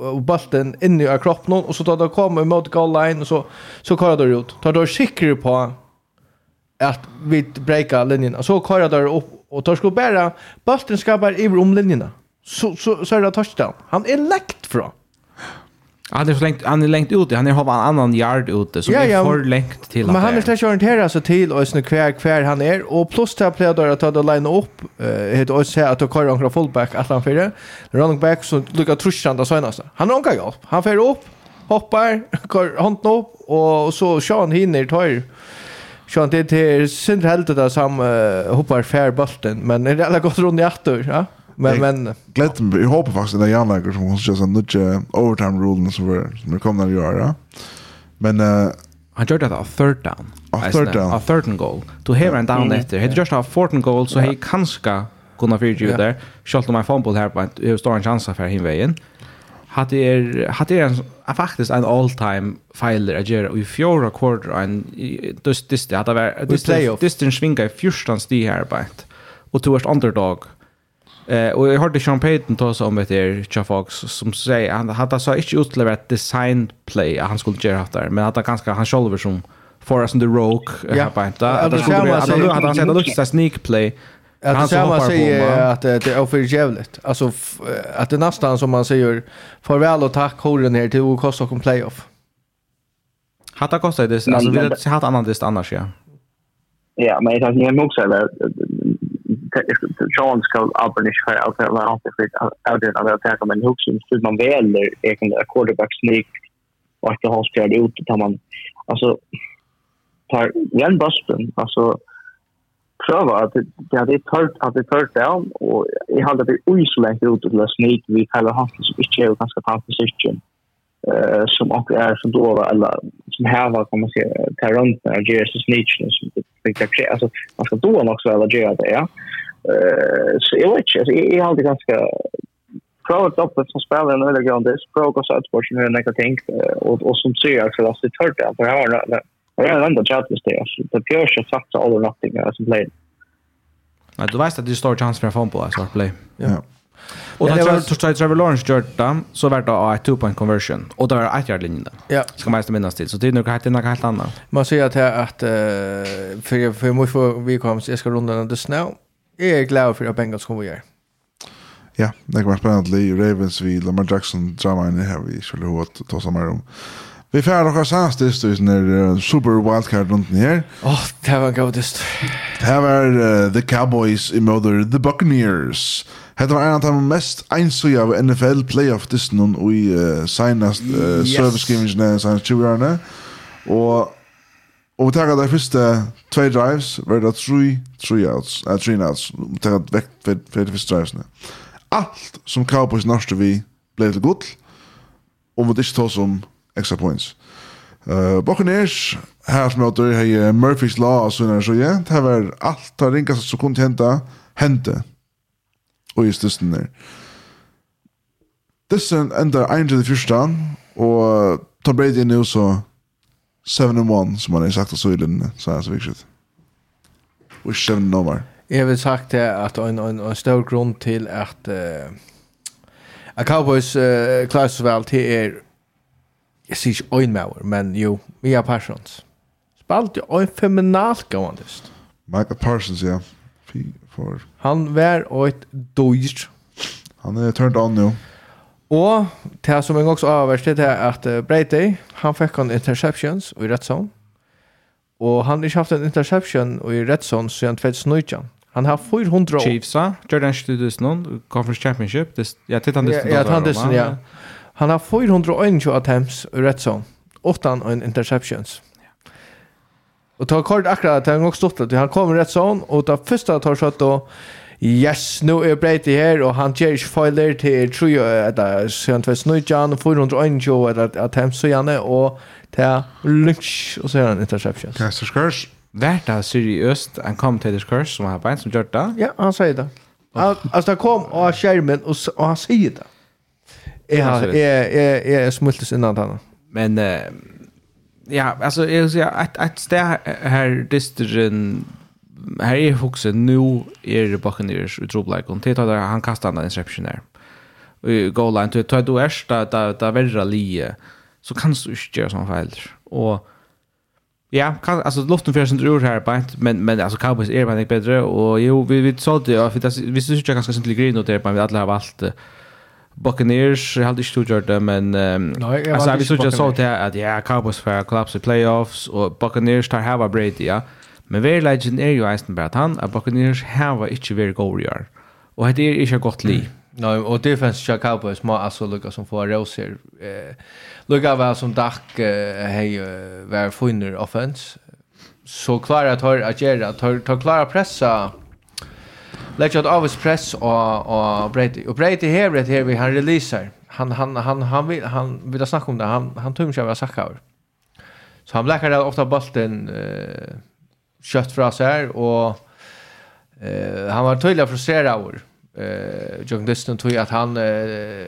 och bollen in i kroppen och så tar det kommer mot goal line och så så kör det ut. Tar då sikre på att vi breaka linjen och så kör det upp och tar skulle bara bollen ska bara över om linjerna. Så så så är det touchdown. Han är läckt från. Han är så längt han är längt ute. Han är har en annan yard ute som ja, ja. är för längt till. Men han är slash orientera så till och snö kvar kvar han är och plus till att där att ta line upp eh och så att ta kvar några fullback att han fyra. Running back så lukar trushan där så nästa. Han ronkar upp. Han fyra upp, hoppar, kör handen upp och så Sean hinner tar Så det är synd helt det där som hoppar fair bulten men det är alla gott runt i åter ja. Men men glädjen jag hoppas faktiskt att jag lägger som måste just en nudge overtime rule som vi som vi kommer att göra. Men eh han gjorde det av third down. Av third down. Av third and goal. Du har en down efter. Han just har fourth and goal så han kanske kunna fyrtju yeah. där. Schalt om en fumble här på en stor en chans för hinvägen. Hade er hade er en, faktiskt en all time filer att göra i fjärde quarter en just det hade varit just det just den svinga i första sti här på. Och du underdog. Eh och jag hörde Sean Payton ta sig om ett er Chuck Fox som säger han hade så inte utlevererat ett design play han skulle göra där men att han ganska han själv som Forrest and the Rogue ja. på inte att han skulle att han hade sett lucka sneak play Att han samma säger att det är oförjävligt. Alltså att det nästan som man säger farväl och tack horen här till Kosta kom playoff. Hatta kostar det alltså vi hade haft annan dist annars ja. Ja, men jag kan inte nog säga att Sean ska Auburn inte för att vara alltid för Auburn att attacka men också så man väljer egentligen en quarterback sneak och att han spelar ut tar man alltså tar igen Boston alltså pröva att det hade tört att det tört down och i hade det oisolerat ut till sneak. Vi kallar han som inte är ganska fast position eh som också är som då eller som här var kommer se Taron när Jesus Nietzsche som vilka grejer. Alltså, man ska då också väl att göra det, ja. Eh så jag vet inte, jag, har det ganska provat upp det som spelar en eller grund. Det är språk och sötspår som jag har tänkt. Och, och som ser jag så att det hört det. För jag har ändå chat chatlist det. Det görs ju satsa all or nothing som play. Nej, du vet att det står chans för en fumble på svart play. Ja. Och när jag tror Trevor Lawrence gjort det, så vart det ett two point conversion och det var ett yard linjen där. Ja. Ska man nästan minnas till så det är nog helt något helt annat. Man säger att att för för mig för vi kommer jag ska runda den snö. Jag är glad för att Bengals kommer göra. Ja, det var spännande. Ravens vid Lamar Jackson drama inne här vi skulle ha att ta samma om. Vi får också sans det stod när super wildcard runt ner. Åh, det var en god Det var the Cowboys i mother the Buccaneers. Hetta var ein av dei mest einsuja av NFL playoff distan og i uh, seinast uh, yes. service gamingene seinast 20 årene. Og Og vi tar de første tve drives, var det tre, tre outs, eh, tre outs, vi tar vekk for de første drivesene. Alt som Cowboys nørste vi ble til godt, og vi ikke ta som extra points. Uh, Buccaneers, her som jeg har hei Murphy's Law og sånne, så ja, det var alt det ringast som kunne hente, hente og i støsten der. Dysen enda 1-4, og Tom Brady er nu så 7-1, som han har sagt også i den, så er det så viktigt. Og ikke 7 nummer. Jeg vil sagt det at en, en, en stor grund til at uh, at Cowboys uh, klarer så vel til er jeg sier ikke øynmauer, men jo, Mia Parsons. Spalt jo en feminalt gående. Michael Parsons, ja. Fy, for Han var ett dyr. Han är turned on nu. Och det som en också avvärste det är att Brady, han fick en interceptions i rätt zone. Och han har inte haft en interception i rätt zone sedan 2019. Han har 400. Chiefs, va? Jordan Studios någon, Conference Championship. Det, ja, tittar han. Ja, han dessutom, ja. Han har 421 attempts i rätt zone. Åttan en interceptions. Och ta kort akkurat han också stått att han kommer rätt sånn, och ta första tar så då Yes, nu er breit i her, og han gjør ikke feiler til 3, eller søren tvers nøytjan, 421, eller at attempts så gjerne, og til lunch, og så er han interception. Kastor Skurs, vært det seriøst, en kom Skurs, som har bein som gjør det? Ja, han sier det. Altså, han kom av skjermen, og, og han sier det. Jeg, jeg, jeg, jeg, jeg smultes innan han. Men, eh, ja, alltså jag säger att att det här distrin här är huxen nu är det bakom det är trubbel kon titta där han kastar den interception där. Och goal line till att du är där där där värre lie så kan du inte göra sån fel. Och Ja, kan, alltså luften för sin ur här på men men alltså Cowboys är bara bättre och jo vi vi sålde ja för det vi syns ju ganska sent till in och det på vi alla har valt Buccaneers har aldrig stort gjort det men um, no, alltså vi såg så att att ja Cowboys för collapse i playoffs och Buccaneers tar hava Brady ja. Men very legend är ju Eisenberg att han att Buccaneers hava inte very goal year. Och det är inte gott li Nej, no, och defense check Cowboys må alltså lucka som får Roser. Eh lucka var som dack eh hej var finner offense. Så klara att ha att göra att ta klara pressa lägger jag av press och och Brady och Brady här vet här vi han releaser. Han han han han vill han vill snacka om det. Han han tungt jag sackar. Så han läcker ofta bollen eh kött fra seg och eh han var tydelig frustrerad over eh John Dustin tror att han eh,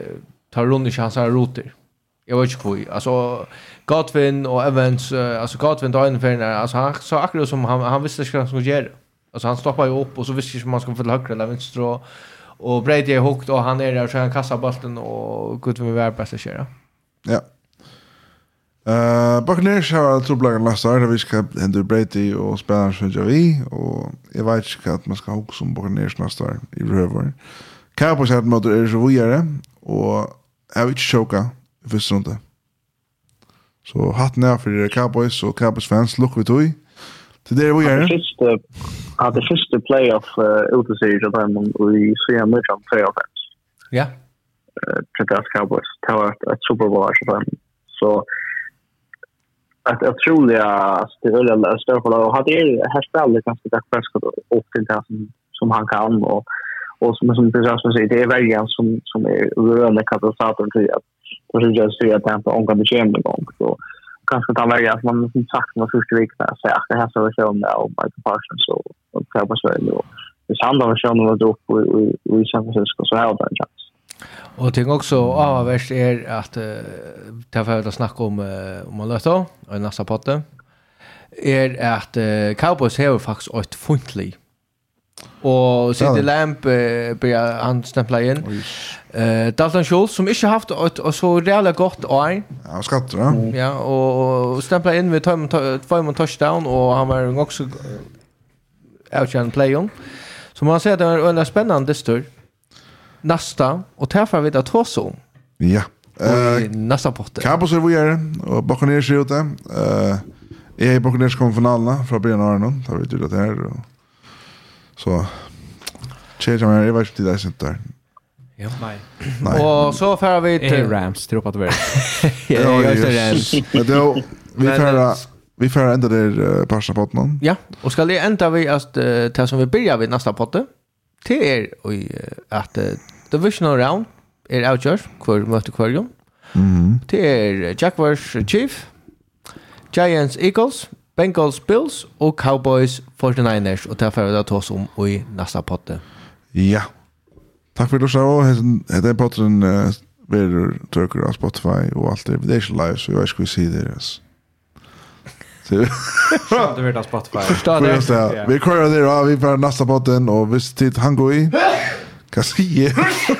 tar runt i chanser roter. Jag vet inte hur. Alltså Godwin och Evans eh, alltså Godwin då ungefär alltså han så akkurat som han han visste vad han skulle göra. Alltså han stoppar ju upp och så visste ju man ska få till högra eller vänster och och Brady är hooked och han är där så han kastar bollen och gud vad vi är bästa köra. Ja. Eh uh, Buccaneers har trubblar last år där vi ska hända Brady och spelar för Javi och jag vet inte att man ska hooka som Buccaneers nästa år i Röver. Cowboys har mot är så vidare och jag vet choka för sånt. Så hatten är för Cowboys och Cowboys fans look with you. Så det är vi gör. Att det första playoff uh, uteserie av dem i CM Mitchell playoff. Ja. Eh Dallas Cowboys. Det ett ett Super Bowl av dem. Så att jag tror det är större för att Och hade det här spelet kanske Dak Prescott upp till det som, som han kan. Och, och som, som precis som säger, det är vägen som, som är rörande katastrofen till att försöka styra tempo om kan bekymra igång. Så kanske ta vara att man som sagt man första veckan så att det här så var om det och Michael Parsons och och så på och det samma var sjön var då på i i San Francisco så här där chans. Och ting också av värst är att uh, ta för att snacka om uh, om man löser och nästa potte är att uh, Cowboys har faktiskt ett funtligt Och City Lamp börjar han stämpla in. Eh Dalton Schultz som inte haft ett så reellt gott år. Ja, skattar va? Ja, och stämpla in med två två touchdown och han var också outchan play on. Så man ser det är en spännande stor. Nästa och träffar vi det två så. Ja. Eh nästa potte. Cabos är vi är och Buccaneers är ute. Eh är Buccaneers kom finalerna från början av Arnon, Tar vi ut det här och Så Tjejer men jag vet inte det är sånt där. Ja. Nej. Nej. Och så färra vi till Rams tror på att det är. Ja, just det. Rams. Men då vi färra vi får ända där uh, passa podden. Ja, och ska det ända vi att uh, ta som vi börjar vid nästa potte Till er oj, uh, att uh, divisional round är outjust kvar möter kvarjon. Mm. Till er Jaguars Chief Giants Eagles Bengals Bills og Cowboys 49ers, og det er ferdig å ta oss om i neste potte. Ja. Takk for det, så det er potten uh, verer tøker av Spotify og alt det. Det er ikke live, så jeg vet vi hva det sier deres. Skjønt du av Spotify. Forstår det. Vi kører det av, vi får neste potten, og hvis tid han går i, hva sier jeg?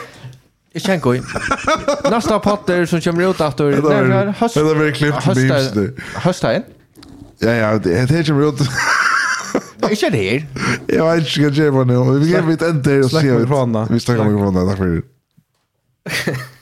Ikke en god. Neste potter som kommer ut etter, det er høstegn. Høstegn. Ja, ja, det heter ju ut. Ikke det her. Jeg vet ikke hva det er nå. Vi gir mitt ende her og sier vi snakker mikrofonen. Takk for det.